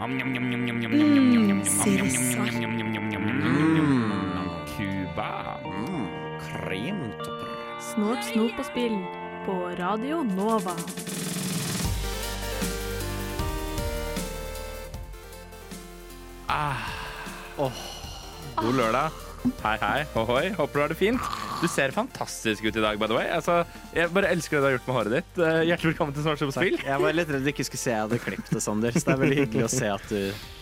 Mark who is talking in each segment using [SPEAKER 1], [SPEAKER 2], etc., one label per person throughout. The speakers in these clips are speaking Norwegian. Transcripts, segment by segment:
[SPEAKER 1] Mm, Sirsa.
[SPEAKER 2] Cuba.
[SPEAKER 3] Kremtopper.
[SPEAKER 1] Snort, snop og spill på Radio Nova.
[SPEAKER 2] God lørdag. Hei, hei. Ohoi. Håper du har det fint. Du ser fantastisk ut i dag, by the way. Altså, jeg bare elsker det du har gjort med håret ditt. Eh, Hjertelig velkommen til Snart som spill.
[SPEAKER 3] Jeg var litt redd du ikke skulle se jeg hadde klippet det, Sander. Så det er veldig hyggelig å se at du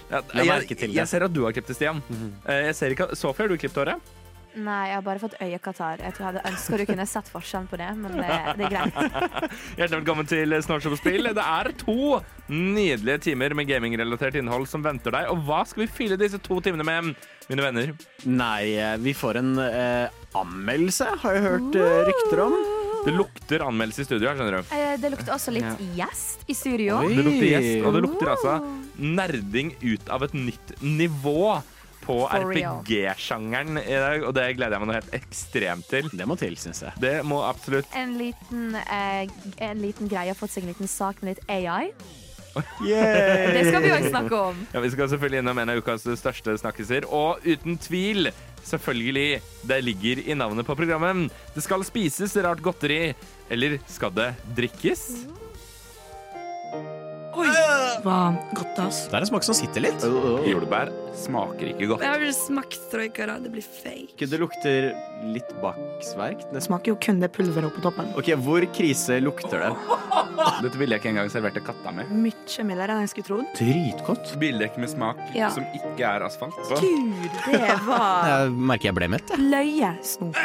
[SPEAKER 2] Ja,
[SPEAKER 3] La merke til det.
[SPEAKER 2] jeg ser at du har klippet det, Stian. Eh, Jeg ser ikke, Sofie, har du klippet håret?
[SPEAKER 4] Nei, jeg har bare fått øye Qatar. Jeg tror jeg hadde ønska du kunne sett forskjellen på det, men det, det er greit.
[SPEAKER 2] Hjertelig velkommen til Snart på spill. Det er to nydelige timer med gamingrelatert innhold som venter deg. Og hva skal vi fylle disse to timene med, mine venner?
[SPEAKER 3] Nei, eh, vi får en eh, anmeldelse, har jeg hørt eh, rykter om.
[SPEAKER 2] Det lukter anmeldelse i studio her, skjønner du.
[SPEAKER 4] Eh, Det lukter også litt gjest i studio.
[SPEAKER 3] Oi.
[SPEAKER 2] Det lukter gjest, og det lukter altså nerding ut av et nytt nivå på. RPG-sjangeren i dag, og det gleder jeg meg noe helt ekstremt til.
[SPEAKER 3] Det må til, syns jeg.
[SPEAKER 2] Det må absolutt
[SPEAKER 4] En liten, eh, en liten greie har fått seg en liten sak med litt AI.
[SPEAKER 3] Yay!
[SPEAKER 4] Det skal vi òg snakke om.
[SPEAKER 2] Ja, Vi skal selvfølgelig innom en av ukas største snakkiser, og uten tvil, selvfølgelig, det ligger i navnet på programmet. Det skal spises rart godteri, eller skal det drikkes?
[SPEAKER 5] Oi! Hva godt, ass.
[SPEAKER 3] Det er en smak som sitter litt.
[SPEAKER 2] Jordbær smaker ikke godt.
[SPEAKER 5] Jeg har vel smakt troikara. Det blir fake.
[SPEAKER 3] Ikke Det lukter litt baksverk.
[SPEAKER 5] Det smaker jo kun det pulveret oppå toppen.
[SPEAKER 3] OK, hvor krise lukter det?
[SPEAKER 2] Dette ville jeg ikke engang servert til katta mi.
[SPEAKER 5] Mye mildere enn jeg skulle trodd.
[SPEAKER 3] Dritgodt.
[SPEAKER 2] Bildekk med smak
[SPEAKER 5] Ja.
[SPEAKER 2] som ikke er asfalt.
[SPEAKER 5] Gud, det var
[SPEAKER 3] Jeg merker jeg ble mett, Løye.
[SPEAKER 5] Snop.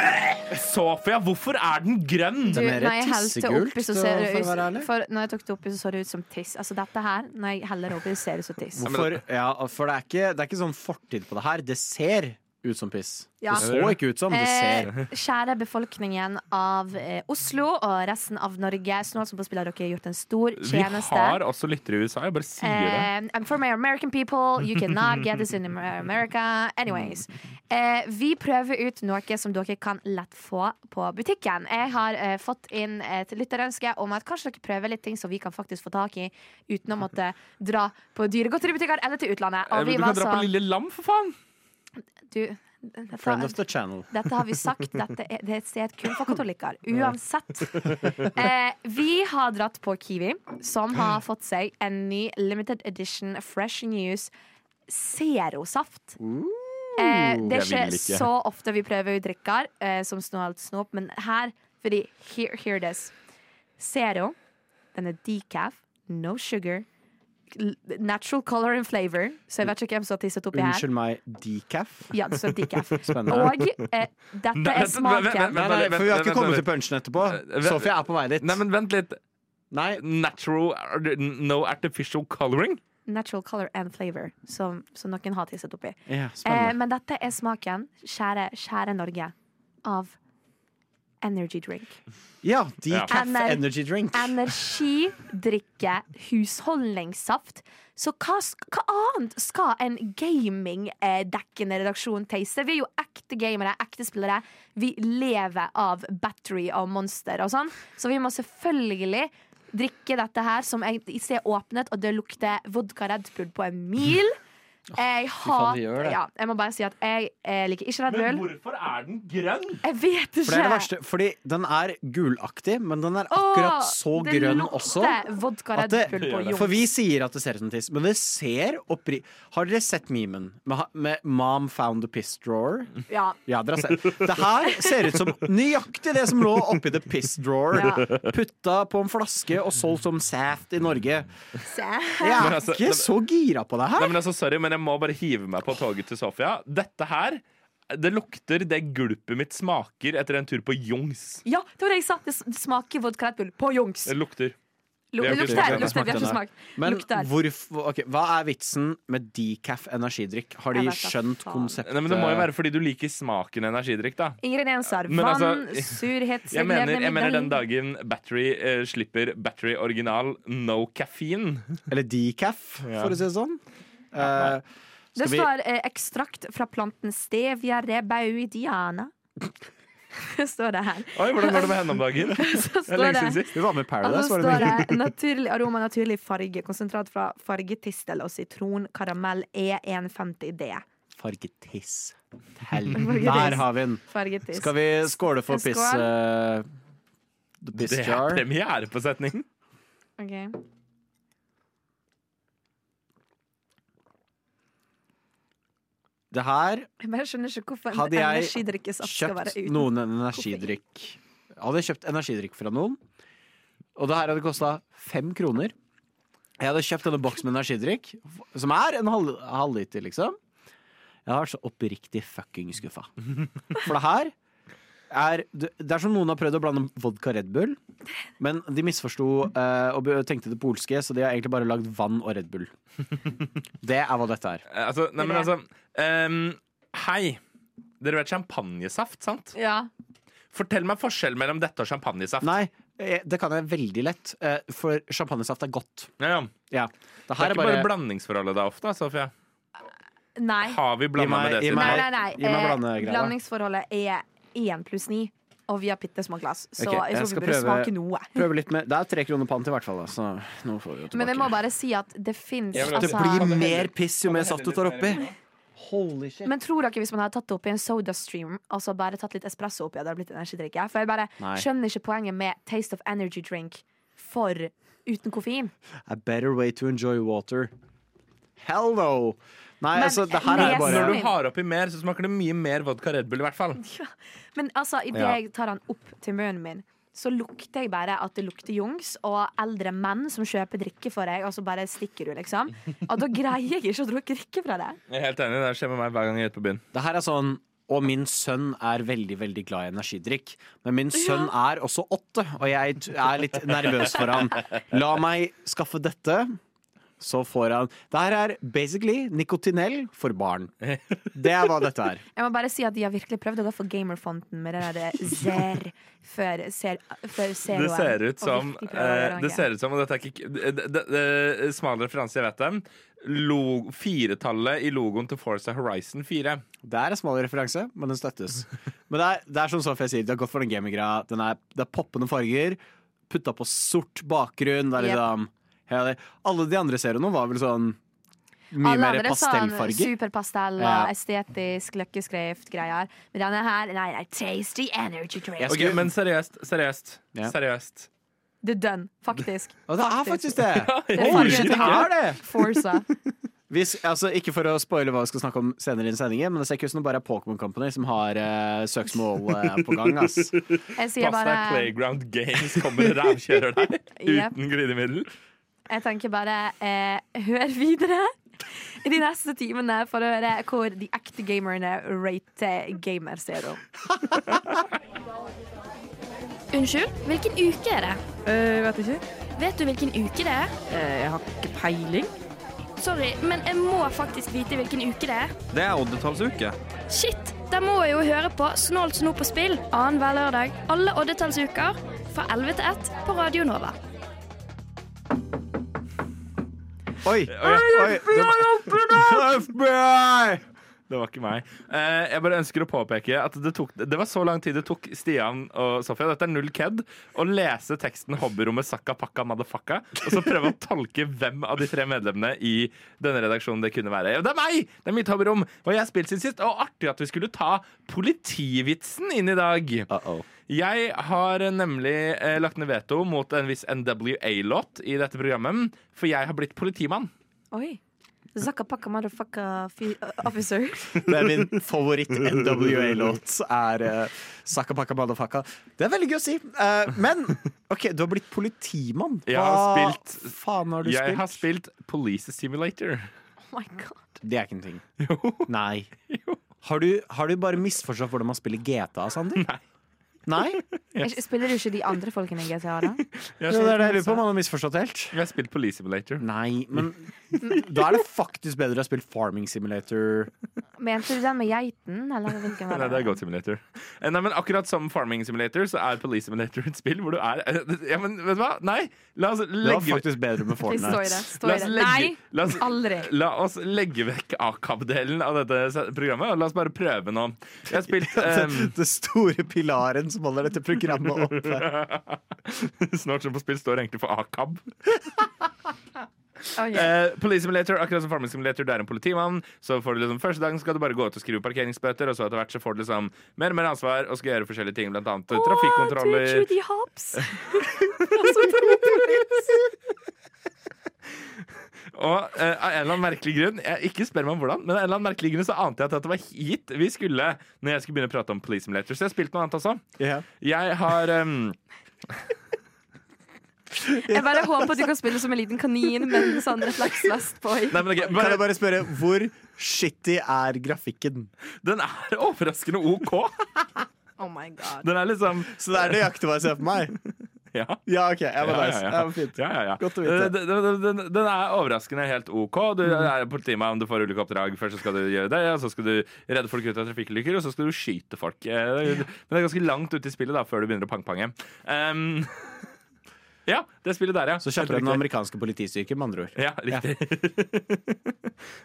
[SPEAKER 2] Sofia, hvorfor er den grønn?
[SPEAKER 4] Du,
[SPEAKER 3] den er
[SPEAKER 4] når jeg helte oppi, så ser det ut for Når jeg tok det oppi, så så det ut som tiss. Altså dette her, når jeg heller det oppi, så ser det ut som tiss.
[SPEAKER 3] Hvorfor? Ja, for det er, ikke, det er ikke sånn fortid på det her. Det ser ut som piss.
[SPEAKER 4] Ja.
[SPEAKER 3] Det så ikke ut som, det
[SPEAKER 4] Eh, kjære befolkningen av eh, Oslo og resten av Norge. Snål som på spiller dere har gjort en stor tjeneste.
[SPEAKER 2] Vi har også lyttere i USA, jeg bare sier det.
[SPEAKER 4] Um, and for my American people, you cannot get this in America. Anyways. Eh, vi prøver ut noe som dere kan lett få på butikken. Jeg har eh, fått inn et lytterønske om at kanskje dere prøver litt ting som vi kan faktisk få tak i uten å måtte dra på dyregodteributikker eller til utlandet.
[SPEAKER 2] Eh,
[SPEAKER 4] Og vi
[SPEAKER 2] Du
[SPEAKER 4] var
[SPEAKER 2] kan dra på Lille Lam, for faen!
[SPEAKER 4] du, dette,
[SPEAKER 3] Friend of the channel.
[SPEAKER 4] dette har vi sagt. Dette er, det er et sted kun for katolikker. Uansett. Eh, vi har dratt på Kiwi, som har fått seg en ny limited edition Fresh News Zero-saft. Eh, det er ikke så ofte vi prøver ut drikker eh, som Snålt Snop, men her fordi here, here it is. Zero. Den er decaf, no sugar, natural color and flavor. Så jeg vet ikke hvem som har tisset oppi her.
[SPEAKER 3] Unnskyld meg, decaf?
[SPEAKER 4] Ja, det står decaf.
[SPEAKER 3] Spennende.
[SPEAKER 4] Og eh, dette er smaken.
[SPEAKER 3] Nei, nei, for vi har ikke kommet til punchen etterpå.
[SPEAKER 2] vent.
[SPEAKER 3] Sofie er på vei dit.
[SPEAKER 2] Nei, men vent litt.
[SPEAKER 3] Nei,
[SPEAKER 2] Natural No artificial coloring?
[SPEAKER 4] Natural color and flavor, som, som noen har tisset oppi.
[SPEAKER 3] ja,
[SPEAKER 4] Eh, men dette er smaken, kjære, kjære Norge, av energy drink.
[SPEAKER 3] Ja, decaf
[SPEAKER 4] Ener-
[SPEAKER 3] energy drink.
[SPEAKER 4] Energidrikke, husholdningssaft. Så hva, hva annet skal en gamingdekkende redaksjon taste? Vi er jo ekte gamere, ekte spillere. Vi lever av battery og monster og sånn. Så vi må selvfølgelig drikke dette her, som jeg ser åpnet, og det lukter vodka Red Bull på en mil. Jeg har
[SPEAKER 3] det.
[SPEAKER 4] ja, Jeg må bare si at jeg eh, liker ikke Red Bull.
[SPEAKER 2] hvorfor er den grønn?
[SPEAKER 4] Jeg vet ikke.
[SPEAKER 3] For det er det verste, fordi den er gulaktig, men den er
[SPEAKER 4] Åh,
[SPEAKER 3] akkurat så
[SPEAKER 4] det
[SPEAKER 3] grønn også.
[SPEAKER 4] Vodka Red
[SPEAKER 3] det-
[SPEAKER 4] Bull på Jungs.
[SPEAKER 3] For vi sier at det ser ut som tiss, men det ser oppri... Har dere sett memen med, med 'Mom found the piss drawer'?
[SPEAKER 4] Ja.
[SPEAKER 3] Ja, dere har sett. Det her ser ut som nøyaktig det som lå oppi the piss drawer.
[SPEAKER 4] Ja.
[SPEAKER 3] Putta på en flaske og solgt som saft i Norge.
[SPEAKER 4] Saft.
[SPEAKER 3] Jeg er
[SPEAKER 2] altså,
[SPEAKER 3] ikke så gira på det
[SPEAKER 2] Nei,
[SPEAKER 3] her.
[SPEAKER 2] men altså, sorry, men jeg må bare hive meg på toget til Sofia. Dette her det lukter det gulpet mitt smaker etter en tur på Jungs.
[SPEAKER 4] Ja, det var det jeg sa. Det smaker vodka Red Bull på Jungs.
[SPEAKER 2] Det lukter.
[SPEAKER 3] Men hvorfor, okay, hva er vitsen med decaf energidrikk? Har de skjønt konseptet?
[SPEAKER 2] Nei, men Det må jo være fordi du liker smaken energidrikk, da.
[SPEAKER 4] Ingredienser.
[SPEAKER 2] Enser,
[SPEAKER 4] Vann,
[SPEAKER 2] altså,
[SPEAKER 4] surhet,
[SPEAKER 2] Jeg mener, jeg mener den dagen Battery eh, slipper Battery original no caffeine.
[SPEAKER 3] Eller decaf,
[SPEAKER 2] Ja.
[SPEAKER 3] for å si det sånn. Eh,
[SPEAKER 4] Det står eh, ekstrakt fra planten stevia rebaudiana. står det her.
[SPEAKER 2] Oi, hvordan går det med henne om dagen? Det lenge siden.
[SPEAKER 3] Vi var med
[SPEAKER 4] Og
[SPEAKER 3] Paradise,
[SPEAKER 4] så står det naturlig, aroma naturlig farge. Konsentrat fra fargetistel og sitron. Karamell E150D.
[SPEAKER 3] Fargetiss. Der har vi den. Skal vi skåle for piss uh,
[SPEAKER 2] Det er premiere på setningen.
[SPEAKER 4] Ok.
[SPEAKER 3] Det her
[SPEAKER 4] Jeg skjønner ikke hvorfor en
[SPEAKER 3] Hadde jeg
[SPEAKER 4] energidrikkesaft skal være
[SPEAKER 3] kjøpt
[SPEAKER 4] uten.
[SPEAKER 3] noen energidrikk Hadde jeg kjøpt energidrikk fra noen, og det her hadde kosta fem kroner Jeg hadde kjøpt denne boksen med energidrikk, som er en halv- halvliter, liksom. Jeg har vært så oppriktig fucking skuffa. For det her er Det er som noen har prøvd å blande vodka Red Bull, men de misforsto eh, og tenkte det polske, så de har egentlig bare lagd vann og Red Bull. Det er hva dette er.
[SPEAKER 2] Eh, Altså, nei, men altså ehm, Hei. Dere vet champagnesaft, sant?
[SPEAKER 4] Ja.
[SPEAKER 2] Fortell meg forskjellen mellom dette og champagnesaft.
[SPEAKER 3] Nei, eh, det kan jeg veldig lett, eh, for champagnesaft er godt.
[SPEAKER 2] Ja, ja.
[SPEAKER 3] Ja. Det
[SPEAKER 2] Det
[SPEAKER 3] her
[SPEAKER 2] er
[SPEAKER 3] er
[SPEAKER 2] ikke bare
[SPEAKER 3] bare
[SPEAKER 2] blandingsforholdet da ofte, Sofie.
[SPEAKER 4] Nei.
[SPEAKER 2] Har vi blanda
[SPEAKER 3] meg-
[SPEAKER 2] med det
[SPEAKER 3] gi
[SPEAKER 2] siden?
[SPEAKER 4] Nei, nei, nei.
[SPEAKER 3] gi meg
[SPEAKER 4] Eh,
[SPEAKER 3] blandegreia.
[SPEAKER 4] blandingsforholdet er én pluss ni, og vi har bitte små glass. Så
[SPEAKER 3] okay, jeg
[SPEAKER 4] jeg
[SPEAKER 3] skal
[SPEAKER 4] vi burde
[SPEAKER 3] prøve-
[SPEAKER 4] smake noe.
[SPEAKER 3] Prøve litt med Det er tre kroner pant i hvert fall, da, så nå får vi jo tilbake.
[SPEAKER 4] Men jeg må bare si at det fins
[SPEAKER 2] altså,
[SPEAKER 3] det blir mer piss jo mer saft du tar oppi. Holy shit.
[SPEAKER 4] Men tror dere hvis man hadde tatt det oppi en sodastream, altså bare tatt litt espresso oppi, hadde det blitt energidrikk? For jeg bare
[SPEAKER 3] Nei.
[SPEAKER 4] skjønner ikke poenget med taste of energy drink for uten koffein.
[SPEAKER 3] A better way to enjoy water. Hell no! Nei,
[SPEAKER 4] Men
[SPEAKER 3] altså, det her er bare
[SPEAKER 2] Når du har oppi mer, så smaker det mye mer vodka Red Bull, i hvert fall.
[SPEAKER 4] Men altså, idet
[SPEAKER 3] Ja.
[SPEAKER 4] jeg tar den opp til munnen min, så lukter jeg bare at det lukter jungs og eldre menn som kjøper drikke for deg, og så bare stikker du, liksom. Og da greier jeg ikke å drukke drikke fra det.
[SPEAKER 2] Jeg er helt enig, Det skjer med meg hver gang jeg er ute på byen.
[SPEAKER 3] Det her er sånn og min sønn er veldig veldig glad i energidrikk. Men min sønn er også åtte, og jeg er litt nervøs for han. La meg skaffe dette, så får han Det her er basically nikotinell for barn. Det er hva dette er.
[SPEAKER 4] Jeg må bare si at de har virkelig prøvd å gå for gamerfonten med det der zer før, ser, før
[SPEAKER 2] Det ser ut som
[SPEAKER 4] gjøre
[SPEAKER 2] eh. Det ser ut som, og dette er ikke det, det, det, Smal referanse, jeg vet den. Firetallet i logoen til Forza Horizon 4.
[SPEAKER 3] Det er en smal referanse, men den støttes. Men det er, det er som Sofie sier, de har gått for den gaminggreia. Er, det er poppende farger, putta på sort bakgrunn. Det er
[SPEAKER 4] Yep.
[SPEAKER 3] Hele, Alle de andre seriene var vel sånn mye mer
[SPEAKER 4] pastellfarger. sånn superpastell
[SPEAKER 3] Ja.
[SPEAKER 4] estetisk, løkkeskrift-greier. Men denne her, nei, nei, tasty energy drink.
[SPEAKER 3] Okay,
[SPEAKER 2] men seriøst, seriøst,
[SPEAKER 3] Ja.
[SPEAKER 2] seriøst.
[SPEAKER 4] Det er done, faktisk.
[SPEAKER 3] Og det er faktisk det!
[SPEAKER 4] Det er
[SPEAKER 3] Holy det er det!
[SPEAKER 4] Forza.
[SPEAKER 3] Vi, altså, ikke for å spoile hva vi skal snakke om senere i sendingen, men det ser ikke ut som det bare er Pokémon Company som har uh, søksmål uh, på gang. Ass.
[SPEAKER 4] Jeg sier
[SPEAKER 2] Pass deg, Playground Games kommer og rævkjører deg
[SPEAKER 4] Yep.
[SPEAKER 2] uten glidemiddel.
[SPEAKER 4] Jeg tenker bare eh, hør videre i de neste timene for å høre hvor de ekte gamerne rater Gamer Zero.
[SPEAKER 6] Unnskyld, hvilken uke er det?
[SPEAKER 5] Uh, vet ikke.
[SPEAKER 6] Vet du hvilken uke det er?
[SPEAKER 5] Uh, jeg har ikke peiling.
[SPEAKER 6] Sorry, men jeg må faktisk vite hvilken uke det er.
[SPEAKER 7] Det er oddetallsuke.
[SPEAKER 6] Shit! Da må jeg jo høre på Snålt snop på spill annenhver lørdag alle oddetallsuker fra 11 til 1 på Radio Nova.
[SPEAKER 3] Oi! oi det, FBI!
[SPEAKER 2] Det var ikke meg. Eh, jeg bare ønsker å påpeke at det, tok, det var så lang tid det tok Stian og Sofia dette er null ked, å lese teksten 'Hobbyrommet sakka pakka motherfucka', og så prøve å tolke hvem av de tre medlemmene i denne redaksjonen det kunne være. Det er meg! Det er mitt hobbyrom! Og jeg har spilt siden sist. Og artig at vi skulle ta politivitsen inn i dag.
[SPEAKER 3] Uh-oh.
[SPEAKER 2] Jeg har nemlig eh, lagt ned veto mot en viss NWA-låt i dette programmet, for jeg har blitt politimann.
[SPEAKER 4] Oi. Zakka pakka motherfucka officer.
[SPEAKER 3] Det er min favoritt-NWA-låt. Er uh, Zakka pakka motherfucka. Det er veldig gøy å si. Uh, men OK, du har blitt politimann.
[SPEAKER 2] Jeg har
[SPEAKER 3] Hva
[SPEAKER 2] spilt-
[SPEAKER 3] faen har du
[SPEAKER 2] Jeg
[SPEAKER 3] spilt?
[SPEAKER 2] har spilt Police Simulator.
[SPEAKER 4] Oh my god.
[SPEAKER 3] Det er ikke en ting. Jo. Nei. Har du, har du bare misforstått hvordan man spiller GTA, Sander?
[SPEAKER 2] Nei.
[SPEAKER 3] Nei?
[SPEAKER 4] Jeg Spiller du ikke de andre folkene i GTA, da?
[SPEAKER 2] Jeg
[SPEAKER 3] Det er det jeg lurer på Man har misforstått helt.
[SPEAKER 2] Jeg har spilt Police Simulator.
[SPEAKER 3] Nei, men Da er det faktisk bedre å spille Farming Simulator.
[SPEAKER 4] Mente du den med geiten, eller hvilken var
[SPEAKER 2] Nei, det er Goat Simulator. Eh, Nei, men akkurat som Farming Simulator så er Police Simulator et spill hvor du er eh, Ja, men vet du hva? Nei, la oss legge
[SPEAKER 3] Det var faktisk bedre med
[SPEAKER 4] Fortnite. står det.
[SPEAKER 2] La
[SPEAKER 4] Står i
[SPEAKER 2] oss legge-
[SPEAKER 4] Nei,
[SPEAKER 2] la oss-
[SPEAKER 4] aldri.
[SPEAKER 2] La oss legge vekk AKAB-delen av dette programmet, og la oss bare prøve nå. Jeg har spilt eh,
[SPEAKER 3] Det store pilaren som holder dette programmet oppe.
[SPEAKER 2] Snart som på spill står egentlig for AKAB.
[SPEAKER 4] Oh,
[SPEAKER 2] yeah. uh, Police Simulator, akkurat som Farming Simulator, du er en politimann. Så får du liksom Første dagen skal du bare gå ut og skrive parkeringsbøter, og så etter hvert så får du liksom mer og mer ansvar og skal gjøre forskjellige ting, blant annet trafikkontroller.
[SPEAKER 4] Å, du, Judy Hobbs.
[SPEAKER 2] Og eh, av en eller annen merkelig grunn jeg, Ikke spør meg om hvordan, men av en eller annen merkelig grunn så ante jeg at det var hit vi skulle når jeg skulle begynne å prate om Police Simulator. Så jeg har spilt noe annet også.
[SPEAKER 3] Yeah.
[SPEAKER 2] Jeg har um,
[SPEAKER 4] Jeg bare håper at du kan spille som en liten kanin med en sånn refleksvest på.
[SPEAKER 2] Nei, men ok,
[SPEAKER 3] Kan jeg bare spørre, hvor shitty er grafikken?
[SPEAKER 2] Den er overraskende OK.
[SPEAKER 4] Oh my god.
[SPEAKER 2] Den er liksom
[SPEAKER 3] Så det er nøyaktig hva jeg ser for meg?
[SPEAKER 2] Ja.
[SPEAKER 3] Ja, OK. Jeg
[SPEAKER 2] var
[SPEAKER 3] nice.
[SPEAKER 2] ja,
[SPEAKER 3] fint. Godt å vite.
[SPEAKER 2] Eh, Den, den, den, er overraskende helt OK. Du er politimann, du får ulike oppdrag. Først så skal du gjøre det, og så skal du redde folk ut av trafikkulykker, og så skal du skyte folk. Eh, Men det er ganske langt ute i spillet da, før du begynner å pang-pange. Um, ja, det spillet der, ja.
[SPEAKER 3] Så kjøper du den amerikanske politistyrken, med andre ord.
[SPEAKER 2] Ja, riktig.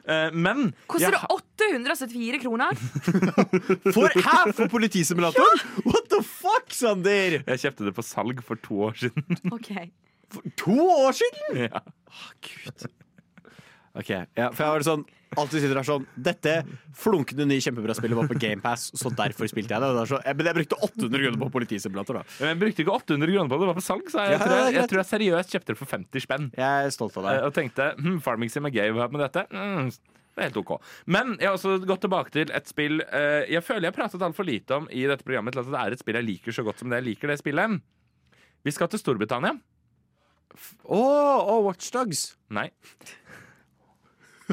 [SPEAKER 2] Ja. Men
[SPEAKER 4] Koster
[SPEAKER 2] jeg
[SPEAKER 4] det 874 kroner?
[SPEAKER 3] For, her For politisimulator? What the fuck, Sander?
[SPEAKER 2] Jeg kjøpte det på salg for to år siden.
[SPEAKER 4] OK.
[SPEAKER 3] For to år siden?
[SPEAKER 2] ja.
[SPEAKER 3] Å, Gud. Ok, ja, for jeg var sånn Alltid sitter der sånn Dette flunkende nye kjempebra spillet var på GamePass, så derfor spilte jeg det. Det så, men jeg brukte 800 kroner på politisimulator, da.
[SPEAKER 2] Men Jeg brukte ikke 800 kroner på det, det var på salg. Så jeg,
[SPEAKER 3] Ja,
[SPEAKER 2] tror jeg, jeg tror jeg seriøst kjøpte det for 50 spenn.
[SPEAKER 3] Jeg er stolt av
[SPEAKER 2] Eh,
[SPEAKER 3] deg.
[SPEAKER 2] Og tenkte hm, Farming Sim er gøy, hva med dette? Mm, det er helt OK. Men jeg har også gått tilbake til et spill eh, jeg føler jeg har pratet altfor lite om i dette programmet til at det er et spill jeg liker så godt som det jeg liker det spillet. Vi skal til Storbritannia.
[SPEAKER 3] Å, oh, Watchdogs!
[SPEAKER 2] Nei.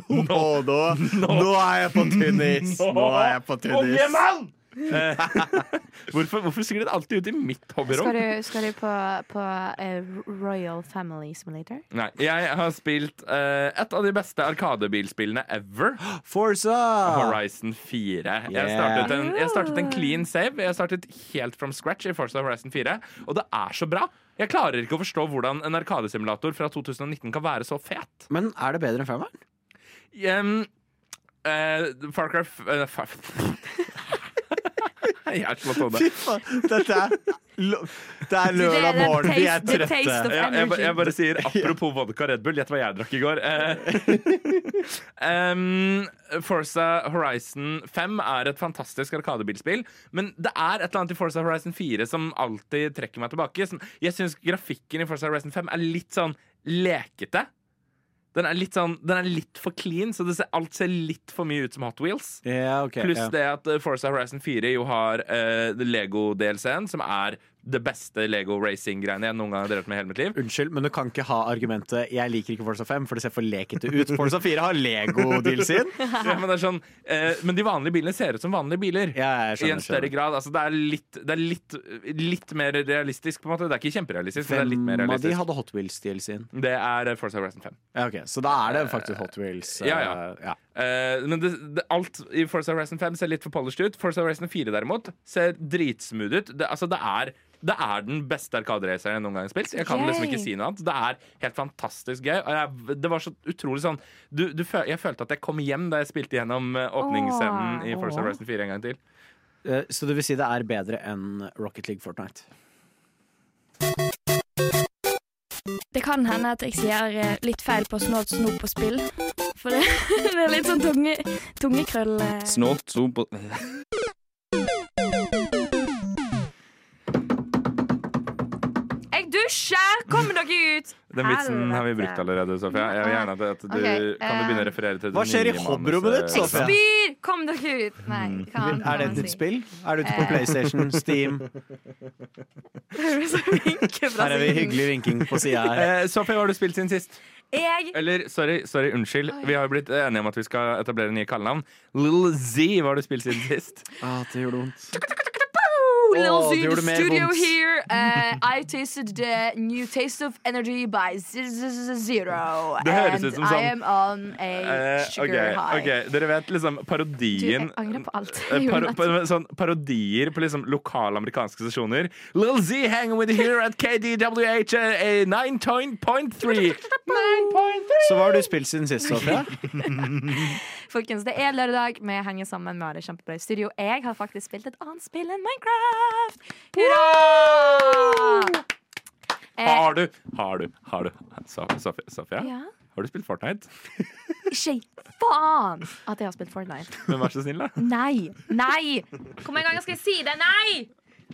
[SPEAKER 3] Nå, nå, nå er jeg på tynn is! Nå er jeg på tynn is.
[SPEAKER 2] Eh, hvorfor, hvorfor stikker det alltid ut i mitt hobbyrom?
[SPEAKER 4] Skal du, skal du på, på uh, Royal Family Simulator?
[SPEAKER 2] Nei, jeg har spilt uh, et av de beste Arkadebilspillene ever.
[SPEAKER 3] Forza!
[SPEAKER 2] Horizon 4. Jeg
[SPEAKER 3] Yeah.
[SPEAKER 2] startet, en, jeg startet en clean save. Jeg startet helt from scratch i Forza Horizon 4. Og det er så bra! Jeg klarer ikke å forstå hvordan en arkadesimulator fra 2019 kan være så fet.
[SPEAKER 3] Men er det bedre enn femmeren?
[SPEAKER 2] Um, uh, Far Cry uh, far... Jeg er slått hodet.
[SPEAKER 3] Fy faen, dette er Det er lørdag morgen, vi er trøtte.
[SPEAKER 2] Ja, jeg, ba- jeg bare sier apropos vodka Red Bull, gjett hva jeg drakk i går. Um, Forza Horizon 5 er et fantastisk arkadebilspill, men det er et eller annet i Forza Horizon 4 som alltid trekker meg tilbake. Jeg syns grafikken i Forza Horizon 5 er litt sånn lekete. Den er litt, sånn, den er litt for clean, så det ser, alt ser litt for mye ut som Hot Wheels.
[SPEAKER 3] Yeah, okay,
[SPEAKER 2] Pluss
[SPEAKER 3] yeah.
[SPEAKER 2] det at eh, Forza Horizon 4 jo har uh, Lego-DLC-en, som er det beste Lego racing-greiene jeg noen gang har drevet med i hele mitt liv.
[SPEAKER 3] Unnskyld, men du kan ikke ha argumentet 'jeg liker ikke Forza 5', for det ser for lekete ut. Forza 4 har Lego-deal sin.
[SPEAKER 2] Ja, men, det er sånn, eh, men de vanlige bilene ser ut som vanlige biler.
[SPEAKER 3] Ja, skjønner,
[SPEAKER 2] I en større
[SPEAKER 3] skjønner.
[SPEAKER 2] grad. Altså, det er, litt, det er litt, litt mer realistisk, på en måte. Det er ikke kjemperealistisk, men det er litt mer
[SPEAKER 3] Hvem av de hadde Hot Wheels-deal sin?
[SPEAKER 2] Det er eh, Forza Horizon 5.
[SPEAKER 3] Ja, okay. Så da er det faktisk Hot Wheels. eh,
[SPEAKER 2] Ja, ja. Eh, men det, det, alt i Forza Horizon 5 ser litt for polished ut. Forza Horizon 4 derimot ser dritsmooth ut. Det, altså, det, er, det er den beste arkaderaceren jeg noen gang har spilt. Jeg kan liksom ikke si noe annet. Det er helt fantastisk gøy. Og jeg, det var så utrolig sånn du, du, Jeg følte at jeg kom hjem da jeg spilte gjennom åpningsscenen oh. i Forza
[SPEAKER 4] Åh.
[SPEAKER 2] Horizon 4 en gang til.
[SPEAKER 3] Uh, Så du vil si det er bedre enn Rocket League Fortnite?
[SPEAKER 6] Det kan hende at jeg sier eh, litt feil på snålt snop og spill. For det, det er litt sånn tunge, tungekrøll. Snort,
[SPEAKER 7] Snålt so på
[SPEAKER 4] Jeg dusjer! Kommer dere ut!
[SPEAKER 2] Den vitsen har vi brukt allerede, Sofia. Jeg vil gjerne at, at du
[SPEAKER 4] Ok,
[SPEAKER 2] Kan du
[SPEAKER 4] eh,
[SPEAKER 2] begynne å referere til
[SPEAKER 3] Hva skjer i
[SPEAKER 2] nye
[SPEAKER 3] hobbyrommet
[SPEAKER 2] manuset?
[SPEAKER 3] ditt, Sofia?
[SPEAKER 4] Spyr! Kom dere ut! Nei, kan,
[SPEAKER 3] Er det et nytt spill? Er du ute på
[SPEAKER 4] Eh.
[SPEAKER 3] PlayStation, Steam? Her er vi hyggelig vinking på sida her.
[SPEAKER 2] Eh, Sofia, hva har du spilt siden sist?
[SPEAKER 4] Jeg
[SPEAKER 2] Eller, sorry, sorry, unnskyld. Vi har jo blitt enige om at vi skal etablere nye kallenavn. Little Z, hva har du spilt siden sist?
[SPEAKER 3] Ah, det vondt.
[SPEAKER 4] Z
[SPEAKER 3] det
[SPEAKER 4] in
[SPEAKER 3] gjorde
[SPEAKER 4] the studio here. Uh, I tasted the new taste of energy by zero.
[SPEAKER 2] Det høres ut som
[SPEAKER 4] I
[SPEAKER 2] sånn-
[SPEAKER 4] am on a
[SPEAKER 2] sugar ok,
[SPEAKER 4] sugar high.
[SPEAKER 2] ok, Dere vet liksom
[SPEAKER 4] Du,
[SPEAKER 2] parodien
[SPEAKER 4] jeg angrer på alt.
[SPEAKER 2] Eh, Par par sånn parodier på liksom lokale amerikanske stasjoner. Lil Z hanging with you here at KDWH eh, 9.3.
[SPEAKER 3] Så hva har du spilt siden sist, Sofie?
[SPEAKER 4] Folkens, det er lørdag. Vi henger sammen. Vi har det kjempebra i studio. Jeg har faktisk spilt et annet spill enn Minecraft. Hurra! Eh,
[SPEAKER 2] Har du, har du, har du Safia? Sofia?
[SPEAKER 4] ja.
[SPEAKER 2] Har du spilt Fortnite?
[SPEAKER 4] Ikke faen at jeg har spilt Fortnite.
[SPEAKER 2] Men vær så snill, da.
[SPEAKER 4] Nei! Nei! Hvor mange ganger skal jeg si det? Nei!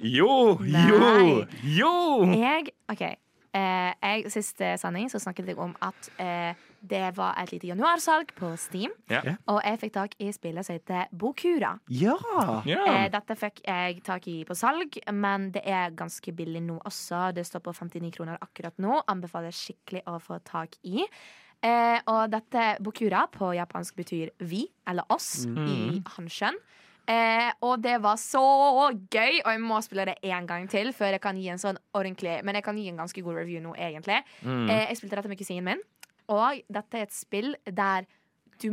[SPEAKER 2] Jo! Jo! Jo!
[SPEAKER 4] Jeg, ok eh, jeg, Siste sending så snakket jeg om at eh, det var et lite januarsalg på Steam.
[SPEAKER 2] Ja.
[SPEAKER 4] Og jeg fikk tak i spillet som heter Bokura.
[SPEAKER 3] Ja!
[SPEAKER 4] Eh, dette fikk jeg tak i på salg, men det er ganske billig nå også. Det står på 59 kroner akkurat nå. Anbefaler skikkelig å få tak i. Eh, og dette Bokura på japansk betyr vi, eller oss, i hanskjønn. Eh, og det var så gøy, og jeg må spille det én gang til før jeg kan gi en sånn ordentlig Men jeg kan gi en ganske god review nå, egentlig. Eh, jeg spilte dette med kusinen min, og dette er et spill der du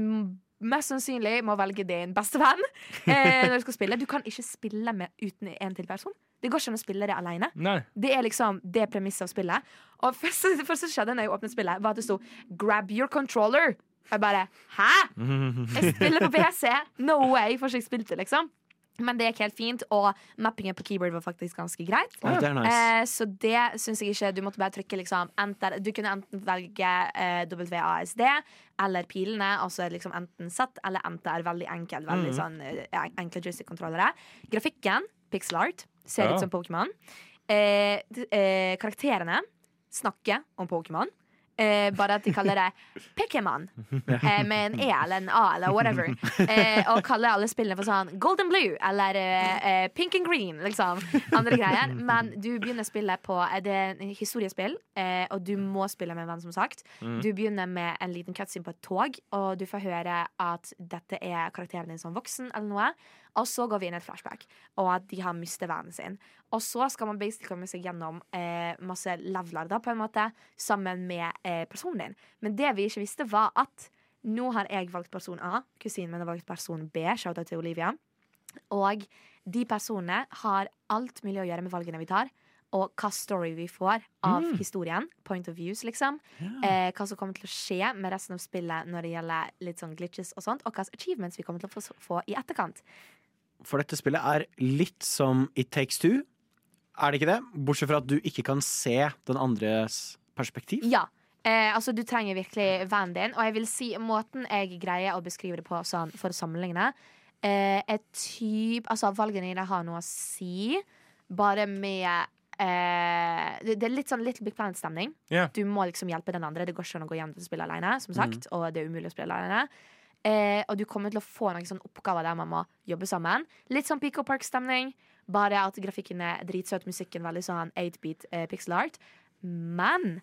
[SPEAKER 4] mest sannsynlig må velge din beste venn eh, når du skal spille. Du kan ikke spille med uten en til person. Det går ikke an å spille det alene.
[SPEAKER 2] Nei.
[SPEAKER 4] Det er liksom det premisset av spillet. Og første, første som skjedde når jeg åpnet spillet, var at det sto 'grab your controller'. Og jeg bare 'hæ?! Jeg spiller på PC! No way! Får ikke jeg spilt det, liksom. Men det gikk helt fint, og mappingen på keyboard var faktisk ganske greit.
[SPEAKER 3] Å, det nice.
[SPEAKER 4] Eh, så det syns jeg ikke Du måtte bare trykke liksom enter. Du kunne enten velge eh, WASD eller pilene, altså liksom enten Z eller enter. Veldig enkel. Veldig sånn eh, en- enkle joystick-kontrollere. Grafikken, pixel art, ser
[SPEAKER 2] Ja.
[SPEAKER 4] ut som Pokémon. Eh, eh, karakterene snakker om Pokémon. Eh, bare at de kaller det Pikkeman eh, med en E eller en A eller whatever. Eh, og kaller alle spillene for sånn Golden Blue eller eh, eh, Pink and Green. Liksom. Andre greier. Men du begynner spillet på eh, Det er en historiespill, eh, og du må spille med en venn, som sagt. Du begynner med en liten cutscene på et tog, og du får høre at dette er karakteren din som voksen, eller noe. Og så går vi inn i et flashback, og at de har mistet vennen sin. Og så skal man basically komme seg gjennom eh, masse leveler, da, på en måte, sammen med eh, personen din. Men det vi ikke visste, var at nå har jeg valgt person A, kusinen min har valgt person B, shout-out til Olivia. Og de personene har alt mulig å gjøre med valgene vi tar. Og hva story vi får av historien. Point of views, liksom. Eh, hva som kommer til å skje med resten av spillet når det gjelder litt sånn glitches og sånt. Og hva achievements vi kommer til å få, få i etterkant.
[SPEAKER 3] For dette spillet er litt som It Takes Two. Er det ikke det? Bortsett fra at du ikke kan se den andres perspektiv.
[SPEAKER 4] Ja. Eh, altså, du trenger virkelig vennen din. Og jeg vil si måten jeg greier å beskrive det på sånn, for å sammenligne, eh, er typ Altså, valgene dine har noe å si, bare med eh, det, er litt sånn Little Big Planet-stemning.
[SPEAKER 2] Yeah.
[SPEAKER 4] Du må liksom hjelpe den andre. Det går ikke an å gå hjem til å spille alene, som sagt. Og det er umulig å spille alene. Eh, og du kommer til å få noen sånne oppgaver der man må jobbe sammen. Litt sånn Pico Park-stemning. Bare at grafikken er dritsøt, musikken veldig sånn 8-beat eh, pixel art. Men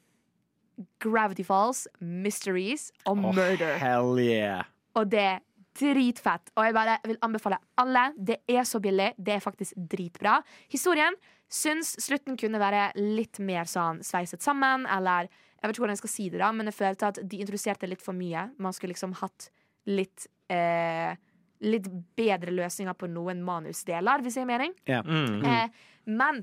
[SPEAKER 4] Gravity Falls, Mysteries og
[SPEAKER 3] oh,
[SPEAKER 4] Murder.
[SPEAKER 3] hell yeah.
[SPEAKER 4] Og det er dritfett. Og jeg bare vil anbefale alle. Det er så billig. Det er faktisk dritbra. Historien syns slutten kunne være litt mer sånn sveiset sammen, eller Jeg vet ikke hvordan jeg skal si det, da, men jeg følte at de introduserte litt for mye. Man skulle liksom hatt litt eh, Litt bedre løsninger på noen manusdeler, hvis jeg gir mening.
[SPEAKER 3] Yeah.
[SPEAKER 2] Mm.
[SPEAKER 4] Eh, men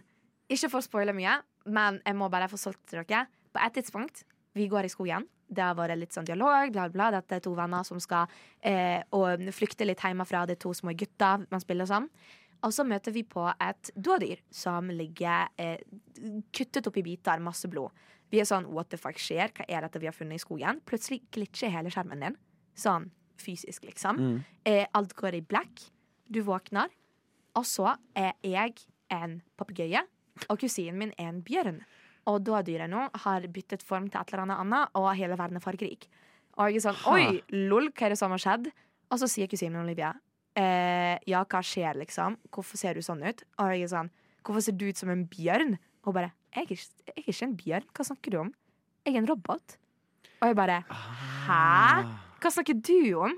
[SPEAKER 4] ikke for å spoile mye, men jeg må bare få solgt til dere. På et tidspunkt, vi går i skogen. Det har vært litt sånn dialog, bla, bla. Dette er to venner som skal eh, og flykte litt hjemmefra. Det er to små gutter man spiller sånn. Og så møter vi på et dådyr som ligger eh, kuttet opp i biter, masse blod. Vi er sånn what the fuck skjer? Hva er dette vi har funnet i skogen? Plutselig glitcher hele skjermen din. Sånn fysisk, liksom.
[SPEAKER 3] Mm.
[SPEAKER 4] Eh, alt går i black. Du våkner, og så er jeg en papegøye, og kusinen min er en bjørn. Og dådyret nå har byttet form til et eller annet annet, og hele verden er fargerik. Og jeg er sånn Oi, lol, hva er det som har skjedd? Og så sier kusinen min Olivia eh, Ja, hva skjer, liksom? Hvorfor ser du sånn ut? Og jeg er sånn Hvorfor ser du ut som en bjørn? Og hun bare jeg er, ikke, jeg er ikke en bjørn. Hva snakker du om? Jeg er en robot. Og jeg bare Hæ? Hva snakker du om?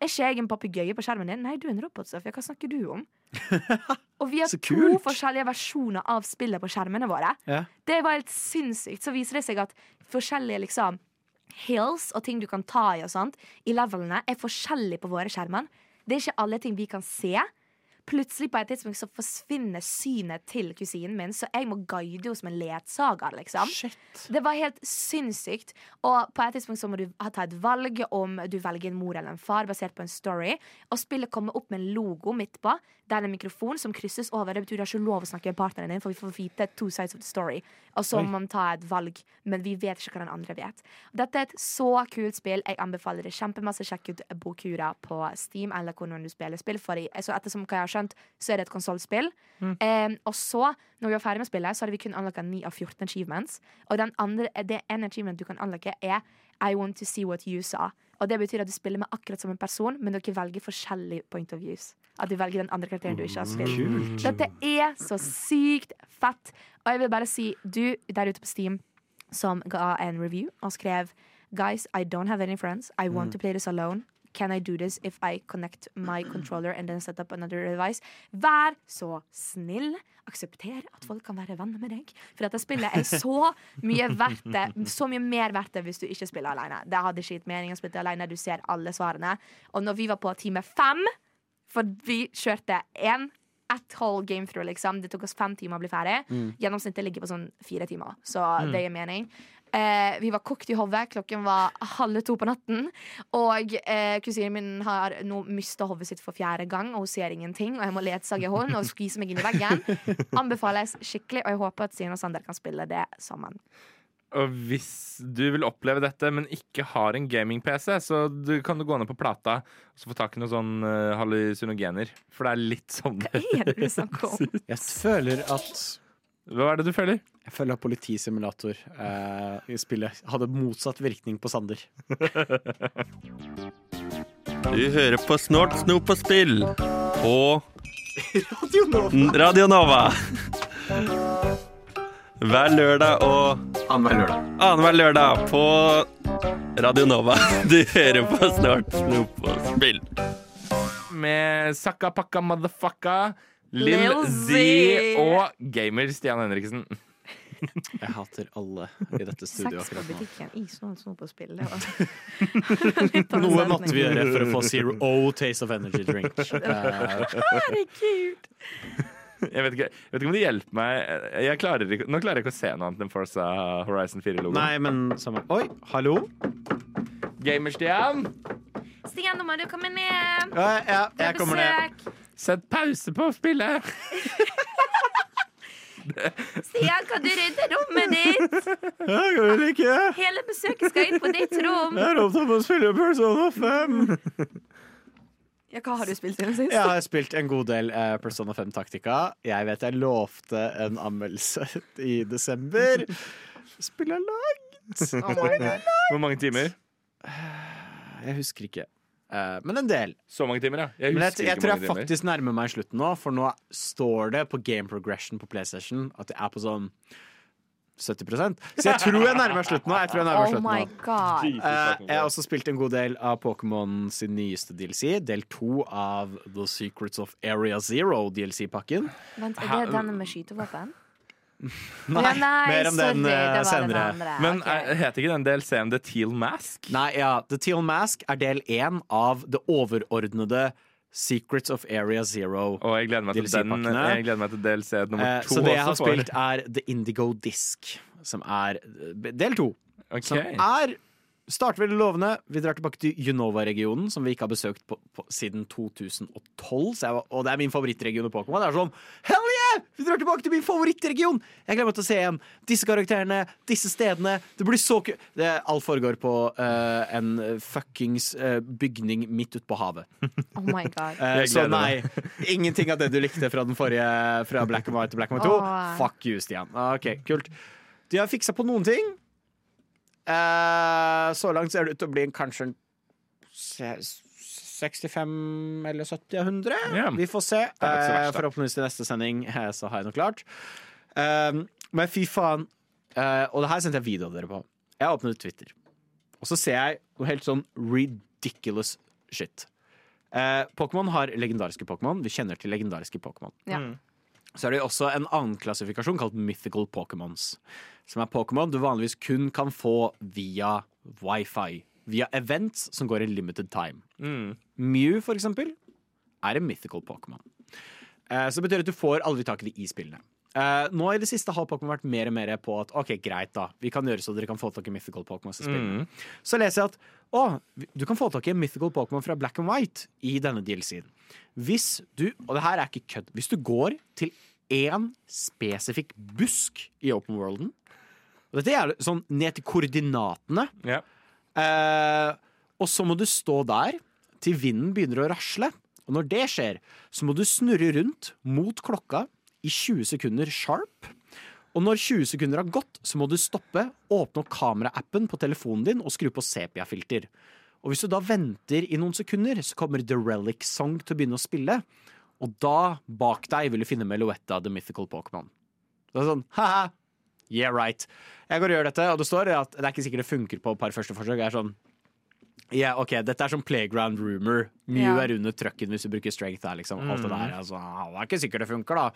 [SPEAKER 4] Er ikke jeg en papegøye på skjermen din? Nei, du er en robot, Sofia. Hva snakker du om? Og vi har
[SPEAKER 3] Så
[SPEAKER 4] to forskjellige versjoner av spillet på skjermene våre.
[SPEAKER 3] Ja.
[SPEAKER 4] Det var helt sinnssykt. Så viser det seg at forskjellige liksom hills og ting du kan ta i og sånt, i levelene er forskjellige på våre skjermer. Det er ikke alle ting vi kan se. Plutselig på et tidspunkt så forsvinner synet til kusinen min, så jeg må guide henne som en ledsager. liksom
[SPEAKER 3] Shit.
[SPEAKER 4] Det var helt sinnssykt. Og på et tidspunkt så må du ha- ta et valg om du velger en mor eller en far basert på en story. Og spillet kommer opp med en logo midt på. Det er en mikrofon som krysses over. Det betyr du har ikke lov å snakke med partneren din, for vi får vite two sides of the story. Og så må man ta et valg, men vi vet ikke hva den andre vet. Dette er et så kult spill. Jeg anbefaler det kjempemasse. Sjekk ut Bokura på Steam eller hvor du spiller spill. For altså, ettersom hva jeg har skjønt, så er det et konsollspill. Eh, og så, når vi var ferdig med spillet, så hadde vi kun anlagt 9 av 14 achievements. Og den andre, det ene achievement du kan anlegge, er I want to see what you saw. Og det betyr at du spiller med akkurat som en person, men dere velger forskjellig point of views. At du velger den andre karakteren du ikke har spilt. Dette er så sykt fett. Og jeg vil bare si, du der ute på Steam som ga en review og skrev Guys, I don't have any friends. I want to play this alone. Can I do this if I connect my controller and then set up another device? Vær så snill. Aksepter at folk kan være venner med deg. For dette spillet er så mye verdt det. Så mye mer verdt det hvis du ikke spiller alene. Det hadde ikke gitt mening å spille alene. Du ser alle svarene. Og når vi var på time fem, for vi kjørte én at whole game through, liksom. Det tok oss fem timer å bli ferdig. Gjennomsnittet ligger på sånn fire timer, så det gir mening. Eh, vi var kokt i hodet. Klokken var halve to på natten. Og eh, kusinen min har nå mista hodet sitt for fjerde gang, og hun ser ingenting. Og jeg må ledsage henne og skvise meg inn i veggen. Anbefales skikkelig, og jeg håper at Stine og Sander kan spille det sammen.
[SPEAKER 2] Og hvis du vil oppleve dette, men ikke har en gaming-PC, så du, kan du gå ned på Plata og få tak i noen sånn uh, hallusinogener. For det er litt sånn
[SPEAKER 4] Hva er det du snakker om?
[SPEAKER 3] Jeg føler at
[SPEAKER 2] Hva er det du føler?
[SPEAKER 3] Jeg føler at politisimulator eh, i spillet hadde motsatt virkning på Sander.
[SPEAKER 7] Du hører på Snort, snop og spill på Radio Nova. Hver lørdag og
[SPEAKER 3] Annenhver lørdag.
[SPEAKER 7] annenhver lørdag på Radio Nova. Du hører på Snort, snop og spill.
[SPEAKER 2] Med Sakka Pakka Motherfucka, Lill
[SPEAKER 4] Lil
[SPEAKER 2] Z og gamer Stian Henriksen.
[SPEAKER 3] Jeg hater alle i dette studioet
[SPEAKER 4] Sex på
[SPEAKER 3] akkurat nå.
[SPEAKER 4] butikken på Snål Snop og spill. Det var litt av en
[SPEAKER 3] Noe måtte vi gjøre for å få Zero O Taste of Energy Drink. Eh,
[SPEAKER 4] Herregud.
[SPEAKER 2] Jeg vet, ikke, jeg vet ikke om det hjelper meg. Jeg klarer ikke, nå klarer jeg ikke å se noe annet enn Forza Horizon 4-logo.
[SPEAKER 3] nei, men samme Oi, hallo?
[SPEAKER 2] Gamer-Stian,
[SPEAKER 4] Stian, nå må du komme ned.
[SPEAKER 3] Ja, ja, jeg kommer ned.
[SPEAKER 2] Sett pause på spillet.
[SPEAKER 4] Stian, kan du rydde rommet ditt?
[SPEAKER 3] Jeg vil ikke.
[SPEAKER 4] Hele besøket skal inn på ditt rom.
[SPEAKER 3] Jeg er opptatt med å spille Persona 5.
[SPEAKER 4] Ja, hva har du spilt siden sist?
[SPEAKER 3] Jeg har spilt en god del eh, Persona 5 Taktika. Jeg vet jeg lovte en anmeldelse i desember. Spiller langt.
[SPEAKER 4] Oh.
[SPEAKER 2] Hvor mange timer?
[SPEAKER 3] Jeg husker ikke. Eh, men en del.
[SPEAKER 2] Så mange timer, ja. Jeg
[SPEAKER 3] Men jeg, jeg
[SPEAKER 2] ikke
[SPEAKER 3] tror jeg
[SPEAKER 2] timer.
[SPEAKER 3] faktisk nærmer meg slutten nå, for nå står det på game progression på PlayStation at det er på sånn 70% Så jeg tror jeg nærmer meg slutten nå. Jeg tror jeg nærmer meg
[SPEAKER 4] Oh
[SPEAKER 3] slutten nå.
[SPEAKER 4] god.
[SPEAKER 3] Eh, jeg har også spilt en god del av Pokémon sin nyeste DLC. Del to av The Secrets of Area Zero DLC-pakken.
[SPEAKER 4] Vent, er det denne med skytevåpen?
[SPEAKER 3] Nei,
[SPEAKER 4] Ja, nei,
[SPEAKER 3] mer om
[SPEAKER 4] sorry,
[SPEAKER 3] den
[SPEAKER 4] uh,
[SPEAKER 3] eh,
[SPEAKER 4] den
[SPEAKER 3] senere.
[SPEAKER 4] andre.
[SPEAKER 2] Men
[SPEAKER 4] okay.
[SPEAKER 2] eh, heter ikke den DLC-en The Teal Mask?
[SPEAKER 3] Nei, ja, The Teal Mask er del én av det overordnede Secrets of Area Zero.
[SPEAKER 2] Og jeg gleder meg til den. Jeg gleder meg til DLC nummer
[SPEAKER 3] Eh,
[SPEAKER 2] to.
[SPEAKER 3] så det jeg har spilt, er The Indigo Disc, som er eh, del to.
[SPEAKER 2] Okay.
[SPEAKER 3] Som er Starter veldig lovende. Vi drar tilbake til Unova-regionen, som vi ikke har besøkt på, på, siden 2012. Så jeg, var- og det er min favorittregion i Pokémon. Det er sånn Hell yeah! Vi drar tilbake til min favorittregion! Jeg gleder meg til å se igjen disse karakterene, disse stedene. Det blir så ku... Alt foregår på uh, en fuckings uh, bygning midt ute på havet.
[SPEAKER 4] Oh my god.
[SPEAKER 2] uh,
[SPEAKER 3] så nei, ingenting av det du likte fra den forrige Fra Black and White til Black and White 2.
[SPEAKER 4] Oh.
[SPEAKER 3] Fuck you, Stian. Ok, kult. De har fiksa på noen ting. Eh, så langt ser det ut til å bli en kanskje en 65 eller 70 av 100.
[SPEAKER 2] Yeah.
[SPEAKER 3] Vi får se.
[SPEAKER 2] da.
[SPEAKER 3] forhåpentligvis til neste sending eh, så har jeg noe klart. Men fy faen. Eh, og det her sendte jeg video av dere på. Jeg åpnet Twitter, og så ser jeg noe helt sånn ridiculous shit. Eh, Pokémon har legendariske Pokémon. Vi kjenner til legendariske Pokémon.
[SPEAKER 4] Ja.
[SPEAKER 2] Mm.
[SPEAKER 3] Så er det også en annen klassifikasjon kalt mythical Pokémons. Som er Pokémon du vanligvis kun kan få via wifi. Via events som går i limited time.
[SPEAKER 2] Mm.
[SPEAKER 3] Mew, for eksempel, er en mythical Pokémon. Eh, så det betyr at du får aldri tak i de i spillene. Eh, nå i det siste har Pokémon vært mer og mer på at OK, greit, da. Vi kan gjøre så dere kan få tak i mythical Pokémon.
[SPEAKER 2] Mm.
[SPEAKER 3] Så leser jeg at å, du kan få tak i mythical Pokémon fra Black and White i denne DLC-en. Hvis du, og det her er ikke kødd, hvis du går til én spesifikk busk i open worlden og Dette er sånn ned til koordinatene.
[SPEAKER 2] Yeah.
[SPEAKER 3] Uh, og så må du stå der til vinden begynner å rasle. Og når det skjer, så må du snurre rundt mot klokka i 20 sekunder sharp. Og når 20 sekunder har gått, så må du stoppe, åpne opp kameraappen på telefonen din og skru på sepia-filter. Og hvis du da venter i noen sekunder, så kommer The Relic Song til å begynne å spille. Og da, bak deg, vil du finne Meloetta, The Mythical Pokémon. Det er sånn, haha, yeah right. Jeg går og gjør dette, og det står at det er ikke sikkert det funker på et par første forsøk. Jeg er sånn, ja, ok, dette er sånn playground rumor. Mew
[SPEAKER 4] Ja.
[SPEAKER 3] er under trucken hvis du bruker strength der, liksom. Alt det der. Altså, det er ikke sikkert det funker, da.